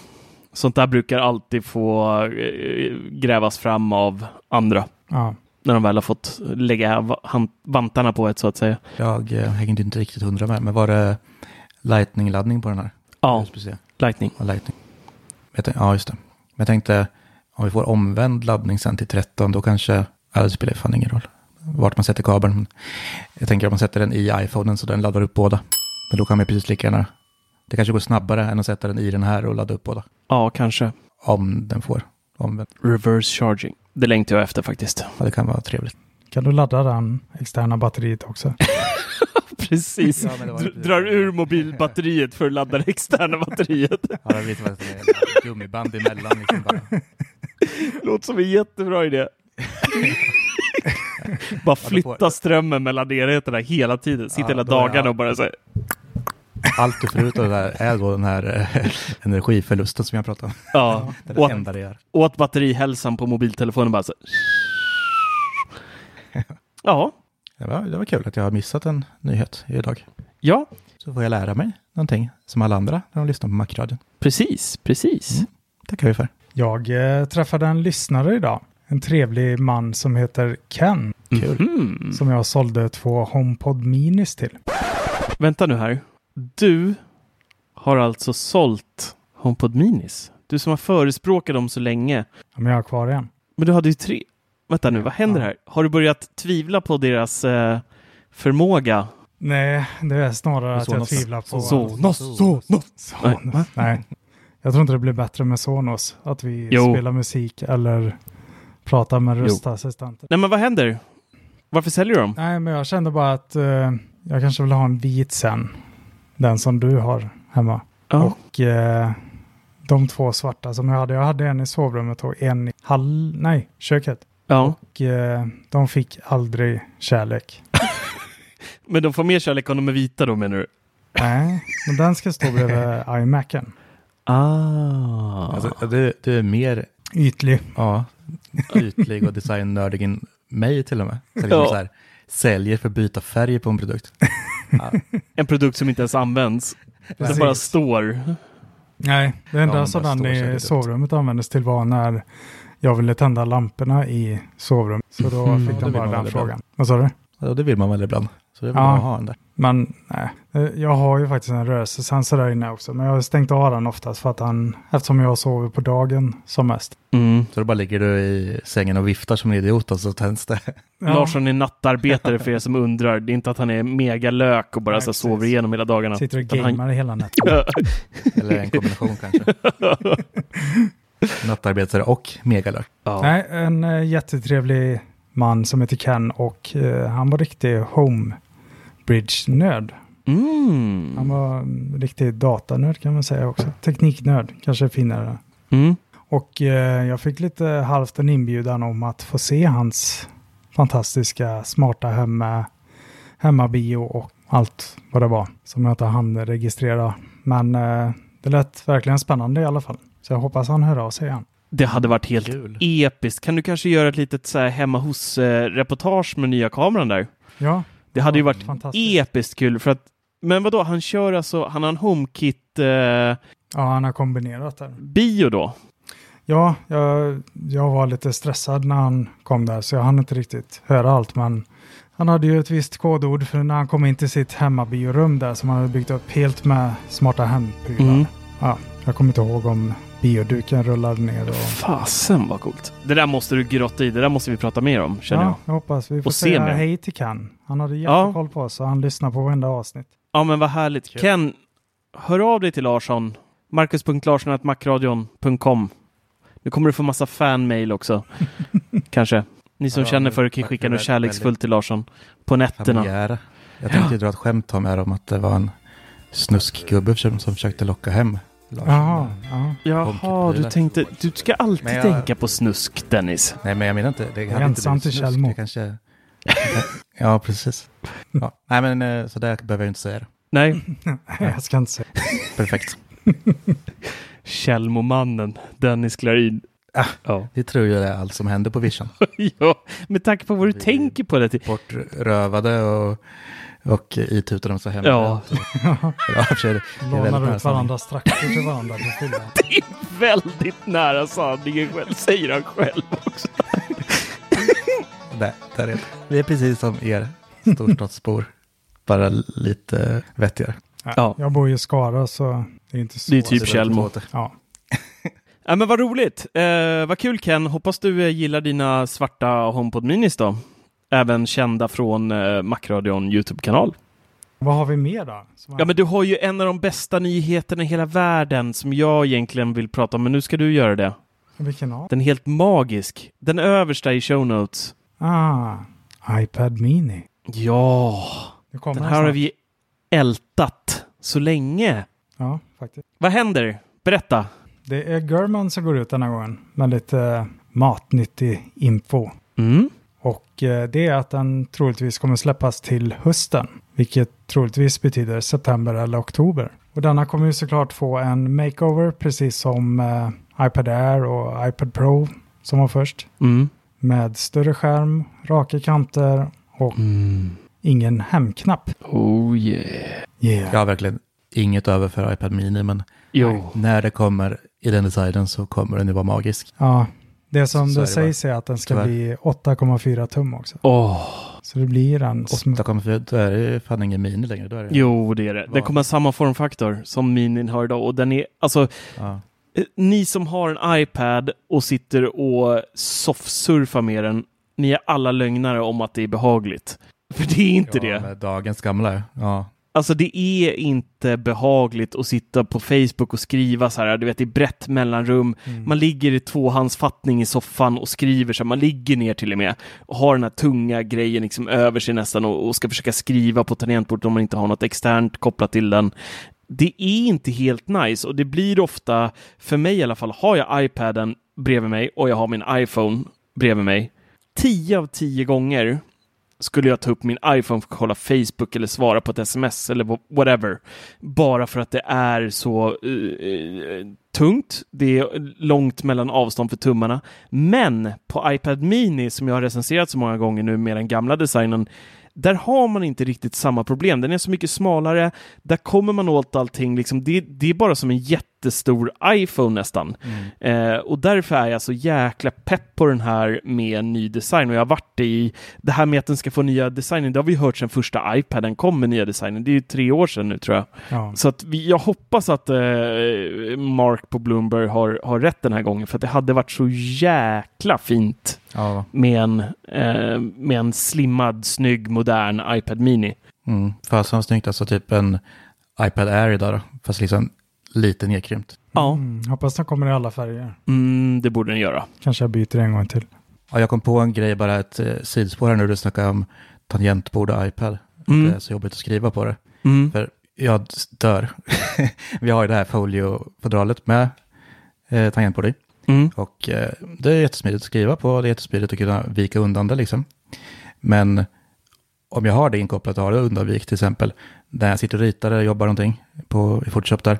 sånt där brukar alltid få eh, grävas fram av andra Ja, när de väl har fått lägga vantarna på ett så att säga. Jag eh, hängde inte riktigt hundra med, men var det Lightning-laddning på den här? Ja. Lightning. Ja, Lightning. Jag tänkte, ja, just det. Men jag tänkte, om vi får omvänd laddning sen till 13, då kanske, ja, det spelar fan ingen roll vart man sätter kabeln. Jag tänker om man sätter den i iPhonen så den laddar upp båda. Men då kan man precis lika gärna, det kanske går snabbare än att sätta den i den här och ladda upp båda. Ja, kanske. om den får omvänt. Reverse charging. Det längtar jag efter faktiskt. Ja, det kan vara trevligt. Kan du ladda den externa batteriet också? Precis. Ja, det Drar det. ur mobilbatteriet för att ladda det externa batteriet. Ja, det blir som ett ett gummiband emellan. Liksom bara. Låter som en jättebra idé. bara flytta strömmen mellan enheterna hela tiden. Sitta Ja, hela är dagarna jag- och bara så här. Allt du får ut av det där är då den här eh, energiförlusten som jag pratade om. Ja. Det är Och det att, enda det gör. att batterihälsan på mobiltelefonen bara så Ja. Det var, det var kul att jag har missat en nyhet idag. Ja, Så får jag lära mig någonting som alla andra när de lyssnar på Macradion. precis, precis. Mm. tackar vi för. Jag eh, träffade en lyssnare idag. En trevlig man som heter Ken. Kul. Mhm. Som jag sålde två HomePod Minis till. Vänta nu här. Du har alltså sålt HomePod Minis. Du som har förespråkat dem så länge. Ja, Men jag har kvar en. Men du hade ju tre. Vänta nu, vad händer Ja. här? Har du börjat tvivla på deras eh, förmåga? Nej, det är snarare att jag tvivlar på... Sonos, Sonos. Nej, Sonos. Nej. Jag tror inte det blir bättre med Sonos. Att vi Jo. spelar musik eller pratar med röstassistenter. Nej, men vad händer? Varför säljer du dem? Nej, men jag kände bara att eh, jag kanske vill ha en vit sen. Den som du har hemma. Ja. Och eh, de två svarta som jag hade. Jag hade en i sovrummet och en i hall... Nej, köket. ja. Och eh, de fick aldrig kärlek. Men de får mer kärlek om de är vita då menar du? Nej, men den ska stå bredvid iMacen. Ah. Alltså, du, du är mer Ytlig. ja, ytlig och designnördig än mig till och med. Så liksom Ja. så här, säljer för att byta färg på en produkt. Ja, En produkt som inte ens används. Det Precis. bara står. Nej, det enda Ja, den sig i sovrummet användes till var när jag ville tända lamporna i sovrummet. Så då Mm. fick de bara den frågan. Vad sa du? Och det vill man väl ibland. Så det vill Ja. man ha en där. Men nej, Eh, jag har ju faktiskt en rörelsesensor där inne också. Men jag har stängt av den oftast för att han, eftersom jag sover på dagen som mest. Mm. Så då bara ligger du i sängen och viftar som en idiot och så tänds det. Ja, Larsson är nattarbetare för er som undrar. Det är inte att han är megalök och bara Nej, så sover igenom hela dagarna. sitter och Utan han- gamer hela natten. Eller en kombination kanske. Nattarbetare och megalök. ja. Nej, en eh, jättetrevlig man som heter Ken och eh, han var riktig homebridge-nörd. Mm. Han var riktig datanörd kan man säga också. Tekniknörd, kanske finare. Mm. Och eh, jag fick lite halvt en inbjudan om att få se hans fantastiska smarta hemma, hemmabio och allt vad det var som jag inte hann registrera. Men eh, det lät verkligen spännande i alla fall. Så jag hoppas han hör av sig igen. Det hade varit helt Kul. episkt. Kan du kanske göra ett litet så här hemma hos-reportage med nya kameran där? Ja, Det hade ju varit episkt kul för att men vadå, han kör alltså, han har en HomeKit eh, Ja, han har kombinerat det. bio då? Ja, jag, jag var lite stressad när han kom där så jag hann inte riktigt höra allt. Men han hade ju ett visst kodord för när han kom in till sitt hemmabiorum där som han hade byggt upp helt med smarta hemprylar. Mm. Ja, jag kommer inte ihåg om bioduken rullade ner. Och... Fasen vad coolt. Det där måste du grotta i, det där måste vi prata mer om känner Ja, jag. jag hoppas. Vi får Och se säga mer. hej till Ken. Han hade Ja. jättekoll på oss och han lyssnar på varenda avsnitt. Ja men vad härligt. Kul. Ken, hör av dig till Larsson. Marcus.larsson.macradion.com Nu kommer du få massa fanmail också. Kanske. Ni som Ja, känner för det kan skicka något kärleksfullt till Larsson på nätterna. Familjära. Jag tänkte dra ett skämt om, här om att det var en snuskgubbe som försökte locka hem Larsson. Jaha, ja. Jaha, du tänkte, du ska alltid jag- tänka på snusk Dennis. Nej, men jag menar inte, det hade inte blivit snusk. Tjällmo. Det kanske... ja, precis. Ja. Nej, men eh, så där behöver jag inte säga det. Nej, jag ska inte säga. Perfekt. Tjällmomannen, Dennis Klarin. Ah. Ja. Det tror jag är allt som händer på Vision. ja, med tanke på vad du Vi- tänker på det. Bortrövade och, och itutade dem så hemma. Ja. Ja, i det är väldigt Lånar nära ut varandras traktor till varandra på fyllan. Det är väldigt nära sanningen själv, säger han själv också. Där, där är det. Vi är precis som er storstadsbor. Bara lite vettigare. Ja. Jag bor ju i Skara så det är inte så. Det är typ Tjällmo. Ja, men vad roligt. Eh, vad kul Ken. Hoppas du eh, gillar dina svarta HomePod Minis då. Även kända från eh, Macradion YouTube-kanal. Vad har vi mer då? Som Ja, men du har ju en av de bästa nyheterna i hela världen som jag egentligen vill prata om, men nu ska du göra det. Vilken av? Den är helt magisk. Den översta i show notes. Ah, iPad Mini. Ja, den den här har vi ältat så länge. Ja, faktiskt. Vad händer? Berätta. Det är German som går ut den här gången med lite matnyttig info. Mm. Och eh, det är att den troligtvis kommer släppas till hösten. Vilket troligtvis betyder september eller oktober. Och denna kommer ju såklart få en makeover precis som eh, iPad Air och iPad Pro som var först. Mm. Med större skärm, raka kanter och Mm. ingen hemknapp. Oh yeah. Yeah. Jag har verkligen inget över för iPad Mini, men Jo. när det kommer i den designen så kommer den ju vara magisk. Ja, det som det det sägs är att den ska Tyvärr. bli 8,4 tum också. Åh. Så det blir en... sm- 8,4, då är det fan ingen Mini längre. Då är det, Jo, det är det. Den kommer ha samma formfaktor som Minin har idag och den är, alltså, Ja. eh, ni som har en iPad och sitter och soffsurfar med den, ni är alla lögnare om att det är behagligt. För det är inte ja, det. Med dagens gamla, ja. Alltså det är inte behagligt att sitta på Facebook och skriva så här, du vet i brett mellanrum. Mm. Man ligger i tvåhandsfattning i soffan och skriver så här, man ligger ner till och med och har den här tunga grejen liksom över sig nästan och, och ska försöka skriva på tangentbordet om man inte har något externt kopplat till den. Det är inte helt nice och det blir ofta, för mig i alla fall, har jag iPaden bredvid mig och jag har min iPhone bredvid mig. Tio av tio gånger skulle jag ta upp min iPhone för att kolla Facebook eller svara på ett sms eller whatever. Bara för att det är så uh, tungt. Det är långt mellan avstånd för tummarna. Men på iPad Mini som jag har recenserat så många gånger nu med den gamla designen där har man inte riktigt samma problem. Den är så mycket smalare. Där kommer man åt allting. Liksom, det, det är bara som en jättestor iPhone nästan. Eh, och därför är jag så jäkla pepp på den här med ny design. Och jag har varit i det här med att den ska få nya designen. Det har vi hört sedan första iPaden kom med nya designen. Det är ju tre år sedan nu tror jag. Ja. Så att vi, jag hoppas att eh, Mark på Bloomberg har, har rätt den här gången. För att det hade varit så jäkla fint ja. med en, eh, med en slimmad, snygg, modern iPad Mini. Mm. Fasen snyggt, alltså typ en iPad Air idag då, fast liksom lite nedkrympt. Ja, Mm, hoppas den kommer i alla färger. mm, det borde den göra. Kanske jag byter en gång till. Ja, jag kom på en grej, bara ett eh, sidospår här nu, du snackade om tangentbord och iPad. Mm. Det är så jobbigt att skriva på det. Mm. För jag dör. Vi har ju det här foliofodralet med eh, tangentbord i. Mm. Och eh, det är jättesmidigt att skriva på, det är jättesmidigt att kunna vika undan det liksom. Men om jag har det inkopplat och har det undanvikt till exempel, när jag sitter och ritar eller jobbar någonting på, i Photoshop där,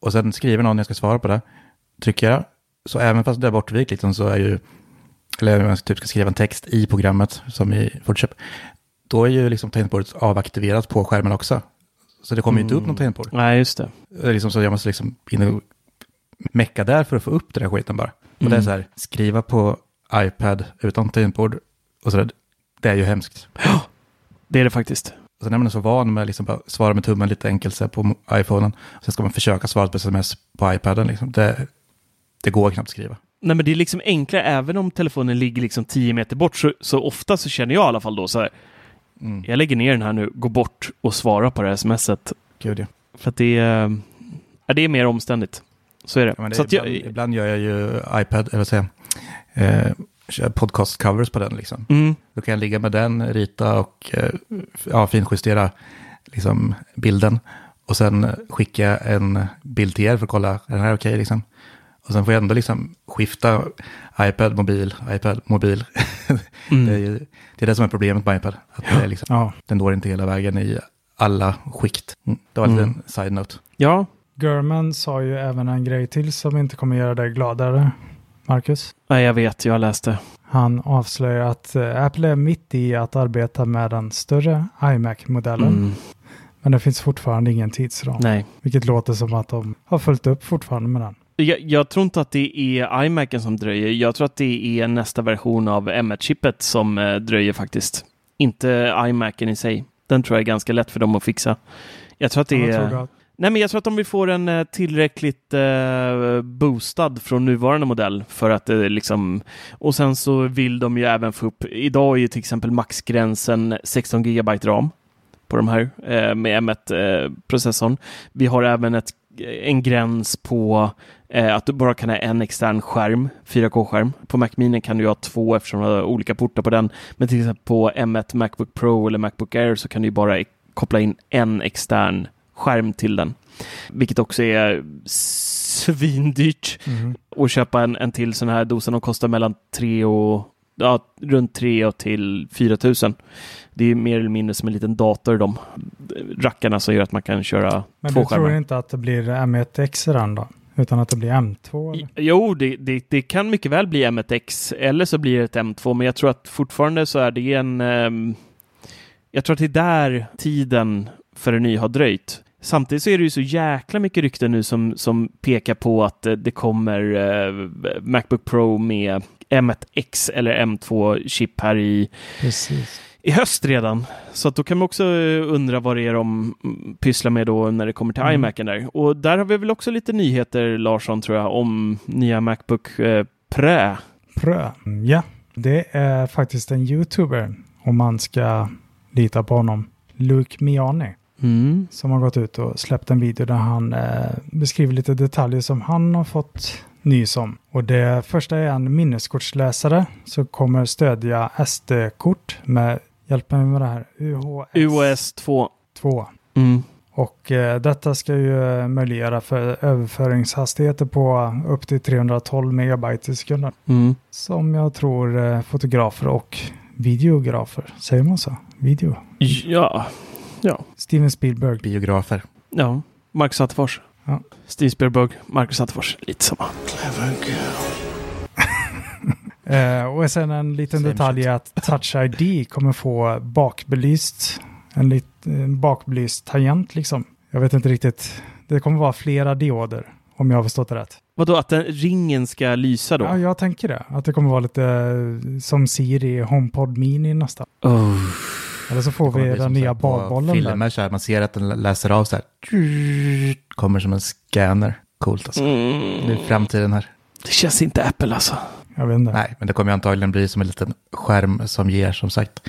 och sen skriver någon jag ska svara på det, trycker jag, så även fast det är bortvikt liksom, så är ju, eller jag typ ska skriva en text i programmet som i Photoshop, då är ju liksom tangentbordet avaktiverat på skärmen också. Så det kommer ju inte upp något tangentbord. Nej, just det. Liksom så jag måste liksom in och mecka där för att få upp den här skiten bara. Och Mm. det är så här, skriva på iPad utan tangentbord och så där, det är ju hemskt. Det är det faktiskt. Sen är man så van med liksom bara svara med tummen lite enkelt så på iPhonen. Sen ska man försöka svara på sms på iPaden. Liksom. Det, det går knappt att skriva. Nej, men det är liksom enklare, även om telefonen ligger liksom 10 meter bort, så, så ofta så känner jag i alla fall då så här, Mm. jag lägger ner den här nu, går bort och svarar på det här smset. Gud ja. För att det är, ja, det är mer omständigt. Så är det. Ja, det så att ibland, jag, ibland gör jag ju iPad, eller vad säger eh, kör podcast covers på den liksom. mm, Då kan jag ligga med den, rita och eh, ja, finjustera liksom, bilden. Och sen skicka en bild till er för att kolla, är den här okej liksom? Och sen får jag ändå liksom skifta iPad, mobil, iPad, mobil. mm. det, är ju, det är det som är problemet med iPad. Att det är liksom, Ja. Den når inte hela vägen i alla skikt. Mm. Det var en Mm. liten side-note. ja, German sa ju även en grej till som inte kommer göra dig gladare, Marcus. nej, jag vet, jag läste. Han avslöjar att eh, Apple är mitt i att arbeta med den större iMac-modellen. Mm, Men det finns fortfarande ingen tidsram. nej. Vilket låter som att de har följt upp fortfarande med den. Jag, jag tror inte att det är iMacen som dröjer. Jag tror att det är nästa version av M1-chippet som eh, dröjer faktiskt. Inte iMacen i sig. Den tror jag är ganska lätt för dem att fixa. Jag tror att det Ja, är... Nej, men jag tror att om vi får en eh, tillräckligt eh, boostad från nuvarande modell för att det liksom... Och sen så vill de ju även få upp... Idag är ju till exempel maxgränsen 16 GB ram på de här eh, med M1-processorn. Eh, vi har även ett, en gräns på eh, att du bara kan ha en extern skärm, 4K-skärm. På Mac Mini kan du ha två eftersom du har olika portar på den. Men till exempel på M1 Macbook Pro eller Macbook Air så kan du bara koppla in en extern skärm till den. Vilket också är svindyrt. Mm. Och köpa en, en till sån här dosa. De kostar mellan 3 och ja, runt 3 och till 4 000. Det är mer eller mindre som en liten dator de rackarna som gör att man kan köra Men två du tror skärmar. inte att det blir M1X i den då? Utan att det blir M2? Eller? Jo, det, det, det kan mycket väl bli M1X eller så blir det ett M2, men jag tror att fortfarande så är det en... ehm, jag tror att det är där tiden för en ny har dröjt. Samtidigt så är det ju så jäkla mycket rykten nu som, som pekar på att eh, det kommer eh, Macbook Pro med M1X eller M2-chip här i, Precis. i höst redan. Så att då kan man också eh, undra vad det är de mm, pysslar med då när det kommer till Mm. iMacen där. Och där har vi väl också lite nyheter, Larsson, tror jag, om nya Macbook eh, Pro. Prö. Ja, det är faktiskt en YouTuber om man ska lita på honom. Luke Miani. Mm. som har gått ut och släppt en video där han eh, beskriver lite detaljer som han har fått nys om. Och det första är en minneskortsläsare som kommer stödja SD-kort med, hjälp mig med det här, UHS, UOS 2. 2. Mm. Och eh, detta ska ju eh, möjliggöra för överföringshastigheter på upp till 312 megabyte i sekunden. Mm. Som jag tror eh, fotografer och videografer, säger man så? Video? Ja. Ja. Steven Spielberg. Biografer. Ja. Marcus Attefors. Ja. Steve Spielberg, Marcus Attefors. Lite samma. Eh, och sen en liten Same detalj shit. är att Touch ID kommer få bakbelyst, en, lit, en bakbelyst tangent liksom. Jag vet inte riktigt. Det kommer vara flera dioder om jag har förstått det rätt. Vadå, att den ringen ska lysa då? Ja, jag tänker det. Att det kommer vara lite eh, som Siri HomePod Mini nästan. Oh. Eller så får Det vi den nya badbollen där. Filmer så här, man ser att den läser av så här. Kommer som en scanner. Coolt alltså. Det Mm. är framtiden här. Det känns inte Apple alltså. Jag vet inte. Nej, men det kommer ju antagligen bli som en liten skärm som ger som sagt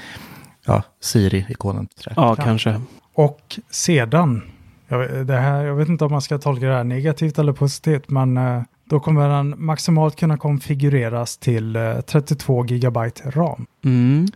ja, Siri-ikonen. Ja, kanske. Och sedan, jag, vet- det här, jag vet inte om man ska tolka det här negativt eller positivt, men eh, då kommer den maximalt kunna konfigureras till eh, 32 gigabyte ram. Mm.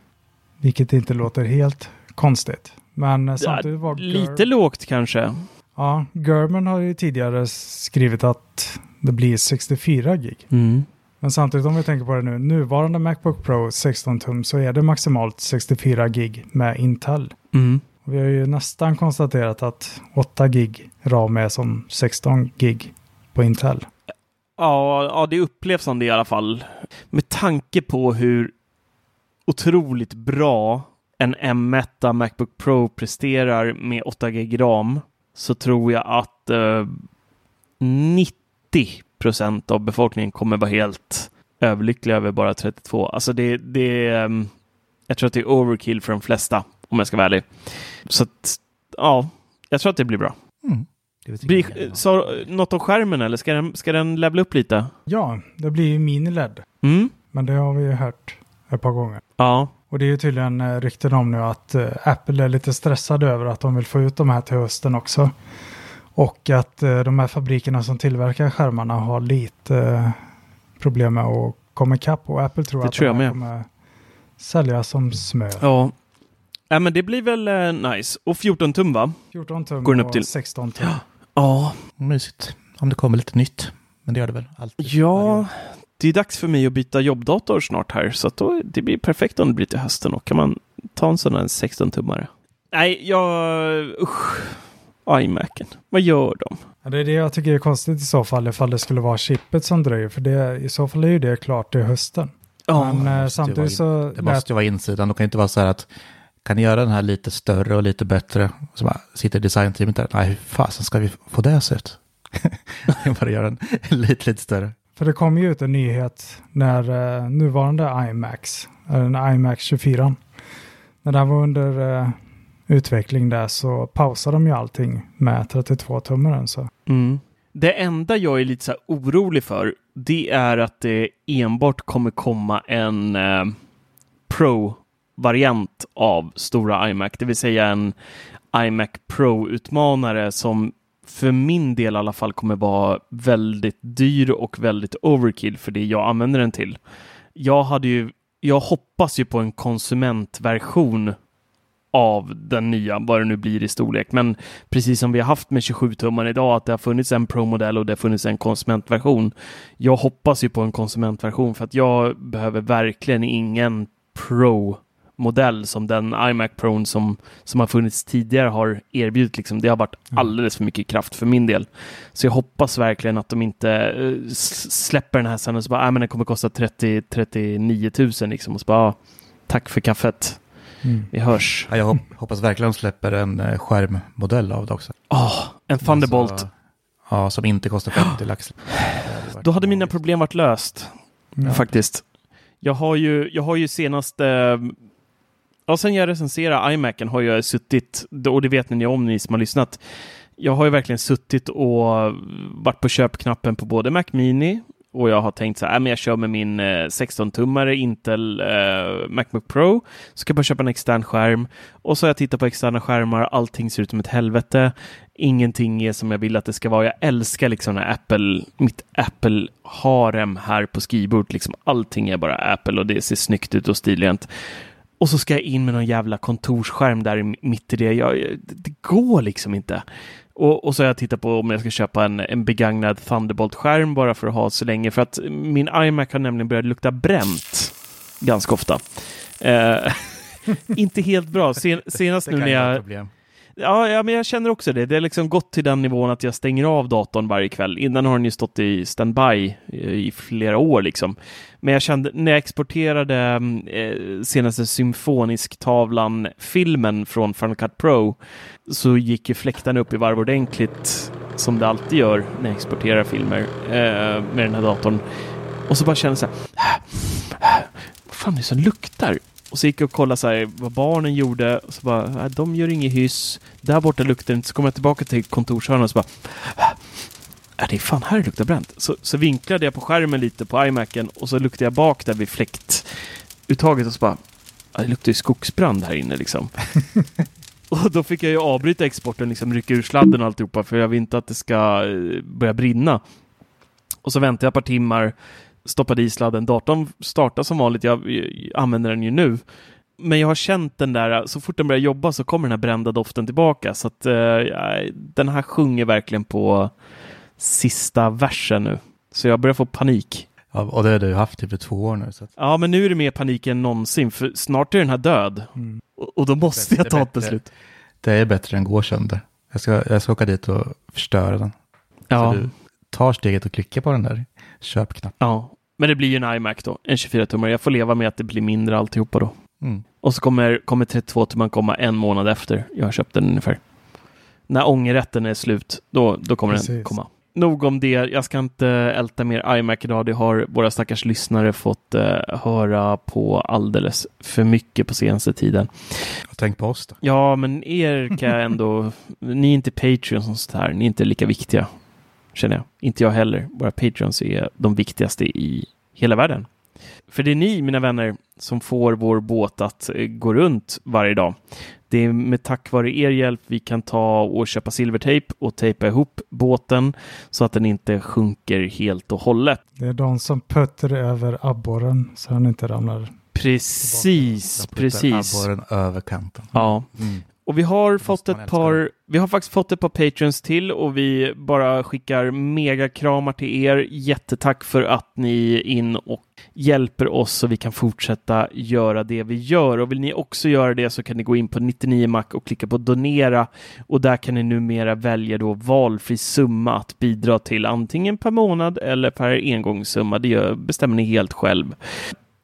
Vilket inte låter helt konstigt. Men eh, samtidigt var Lite lågt kanske. Ja, German har ju tidigare skrivit att det blir 64 gig. Mm. Men samtidigt om vi tänker på det nu, nuvarande Macbook Pro 16 tum så är det maximalt 64 gig med Intel. Mm. Vi har ju nästan konstaterat att 8 gig ram är som 16 gig på Intel. Ja, ja, det upplevs som det i alla fall. Med tanke på hur otroligt bra en M1 Macbook Pro presterar med 8 GB ram så tror jag att eh, 90 procent av befolkningen kommer vara helt överlyckliga över bara 32. Alltså det, det ehm, jag tror att det är overkill för de flesta om jag ska vara ärlig. Så att, ja, jag tror att det blir bra. Mm. Blir, så, något om skärmen eller ska den, ska den levla upp lite? Ja, det blir ju mini-LED. Mm. Men det har vi ju hört ett par gånger. Ja. Och det är ju tydligen eh, rykten om nu att eh, Apple är lite stressade över att de vill få ut de här till hösten också. Och att eh, de här fabrikerna som tillverkar skärmarna har lite problem med att komma ikapp. Och Apple tror Det att tror jag de här kommer sälja som smör. Ja. Ja, men det blir väl nice. Och 14 tum va? 14 tum Går den upp och till- 16 tum. Ja. Mysigt. Om det kommer lite nytt. Men det gör det väl alltid. Ja. Det är dags för mig att byta jobbdator snart här. Så då, det blir perfekt om det blir till hösten. Och kan man ta en sån här 16-tummare. Nej, jag... Usch. iMacen. Vad gör de? Ja, det är det jag tycker är konstigt i så fall ifall det skulle vara chippet som dröjer. För det, i så fall är ju det klart till hösten. Ja, Men eh, samtidigt så Det måste ju vara insidan. Det kan inte vara så här att kan ni göra den här lite större och lite bättre? Och så bara sitter designteamet där. Nej, hur fasen ska vi få det att se ut? bara göra den lite, lite större. För det kom ju ut en nyhet när eh, nuvarande IMAX, eller en iMac 24, när den var under eh, utveckling där så pausade de ju allting med 32-tummaren. Så. Mm. Det enda jag är lite så orolig för, det är att det enbart kommer komma en eh, Pro-variant av stora iMac, det vill säga en iMac Pro-utmanare som för min del i alla fall kommer vara väldigt dyr och väldigt overkill för det jag använder den till. Jag hade ju, jag hoppas ju på en konsumentversion av den nya, vad det nu blir i storlek. Men precis som vi har haft med 27 tummar idag, att det har funnits en Pro-modell och det har funnits en konsumentversion. Jag hoppas ju på en konsumentversion för att jag behöver verkligen ingen Pro modell som den iMac Pro som, som har funnits tidigare har erbjudit. Liksom. Det har varit alldeles för mycket kraft för min del. Så jag hoppas verkligen att de inte uh, släpper den här sen och så bara, äh, men den kommer kosta 30, 39 000 liksom. Och så bara, ah, tack för kaffet. Mm. Vi hörs. Ja, jag hop hoppas verkligen de släpper en eh, skärmmodell av det också. Oh, en Thunderbolt. Alltså, ja, som inte kostar 50 lax. Då hade mina problem varit löst. Ja. Faktiskt. Jag har ju, jag har ju senast eh, Ja, sen jag recenserade iMacen har jag suttit, och det vet ni om ni som har lyssnat, jag har ju verkligen suttit och varit på köpknappen på både Mac Mini och jag har tänkt så här, äh, men jag kör med min eh, 16-tummare Intel eh, Macbook Pro, ska bara köpa en extern skärm och så har jag tittat på externa skärmar, allting ser ut som ett helvete, ingenting är som jag vill att det ska vara. Jag älskar liksom när Apple, mitt Apple-harem här på skrivbordet, liksom allting är bara Apple och det ser snyggt ut och stilrent. Och så ska jag in med någon jävla kontorsskärm där mitt i det. Jag, det går liksom inte. Och, och så har jag tittat på om jag ska köpa en, en begagnad Thunderbolt-skärm bara för att ha så länge. För att min iMac har nämligen börjat lukta bränt ganska ofta. Eh, inte helt bra. Sen, senast nu när jag... Ja, ja, men jag känner också det. Det har liksom gått till den nivån att jag stänger av datorn varje kväll. Innan har den ju stått i standby eh, i flera år liksom. Men jag kände när jag exporterade mm, eh, senaste symfonisk-tavlan-filmen från Final Cut Pro så gick ju fläktarna upp i varv ordentligt som det alltid gör när jag exporterar filmer eh, med den här datorn. Och så bara kände jag så här, äh, äh, vad fan är det som luktar? Och så gick jag och kollade så här, vad barnen gjorde. Och så bara, nej, de gör inget hyss. Där borta luktar det inte. Så kommer jag tillbaka till kontorshörnan och så bara, är det är fan här det luktar bränt. Så, så vinklade jag på skärmen lite på iMacen och så luktade jag bak där vid fläktuttaget och så bara, det luktar ju skogsbrand här inne liksom. och då fick jag ju avbryta exporten, liksom rycka ur sladden och alltihopa för jag vill inte att det ska eh, börja brinna. Och så väntade jag ett par timmar stoppade i sladden. Datorn startar som vanligt, jag, jag använder den ju nu. Men jag har känt den där, så fort den börjar jobba så kommer den här brända doften tillbaka. Så att eh, den här sjunger verkligen på sista versen nu. Så jag börjar få panik. Ja, och det har du haft typ i två år nu. Så att... Ja, men nu är det mer panik än någonsin, för snart är den här död. Mm. Och, och, då måste jag ta ett beslut. Det är bättre än gå sönder. Jag ska, jag ska åka dit och förstöra den. Ja. Så du tar steget och klickar på den där köpknappen. Ja, men det blir ju en iMac då, en 24-tummare. Jag får leva med att det blir mindre alltihopa då. Mm. Och så kommer, kommer 32-tumman komma en månad efter jag har köpt den ungefär. När ångerrätten är slut, då, då kommer Precis. den komma. Nog om det. Jag ska inte älta mer iMac idag. Det har våra stackars lyssnare fått uh, höra på alldeles för mycket på senaste tiden. Tänk på oss då. Ja, men er kan jag ändå... ni är inte Patreons och sånt här. Ni är inte lika viktiga känner jag. Inte jag heller. Våra Patreons är de viktigaste i hela världen. För det är ni, mina vänner, som får vår båt att eh, gå runt varje dag. Det är med tack vare er hjälp vi kan ta och köpa silvertejp och tejpa ihop båten så att den inte sjunker helt och hållet. Det är de som putter över abborren så den inte ramlar. Precis, precis. Abborren över kanten. Ja. Mm. Och vi har fått ett par, vi har faktiskt fått ett par patrons till och vi bara skickar megakramar till er. Jättetack för att ni är in och hjälper oss så vi kan fortsätta göra det vi gör. Och vill ni också göra det så kan ni gå in på 99mac och klicka på donera och där kan ni numera välja då valfri summa att bidra till antingen per månad eller per engångssumma. Det gör, bestämmer ni helt själv.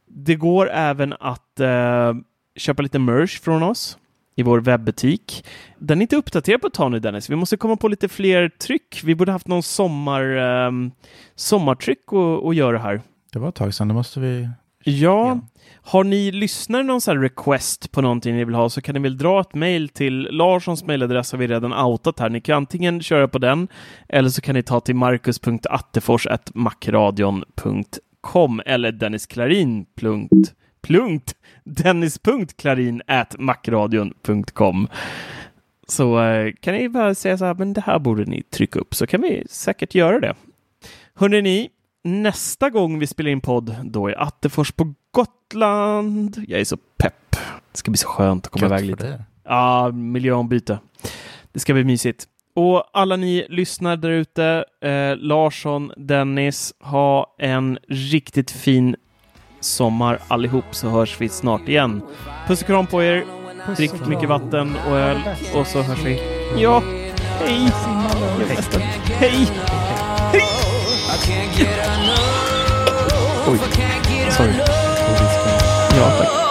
Det går även att eh, köpa lite merch från oss i vår webbutik. Den är inte uppdaterad på ett tag nu Dennis. Vi måste komma på lite fler tryck. Vi borde haft någon sommar, um, sommartryck att göra här. Det var ett tag sedan, det måste vi... Ja, igen. har ni lyssnare någon sån här request på någonting ni vill ha så kan ni väl dra ett mail till Larssons mailadress har vi redan outat här. Ni kan antingen köra på den eller så kan ni ta till marcus.attefors.macradion.com eller dennisklarin Plunkt dennis.klarin at macradion.com så eh, kan ni bara säga så här, men det här borde ni trycka upp så kan vi säkert göra det. Hörrni ni, nästa gång vi spelar in podd, då är Attefors på Gotland. Jag är så pepp. Det ska bli så skönt att komma Gött iväg lite. det. Ja, miljöombyte. Det ska bli mysigt. Och alla ni lyssnare där ute, eh, Larsson, Dennis, ha en riktigt fin sommar allihop så hörs vi snart igen. Puss och kram på er. Drick mycket vatten och öl och så hörs vi. Ja, hej! Hej! Oj, sorry. Ja, tack.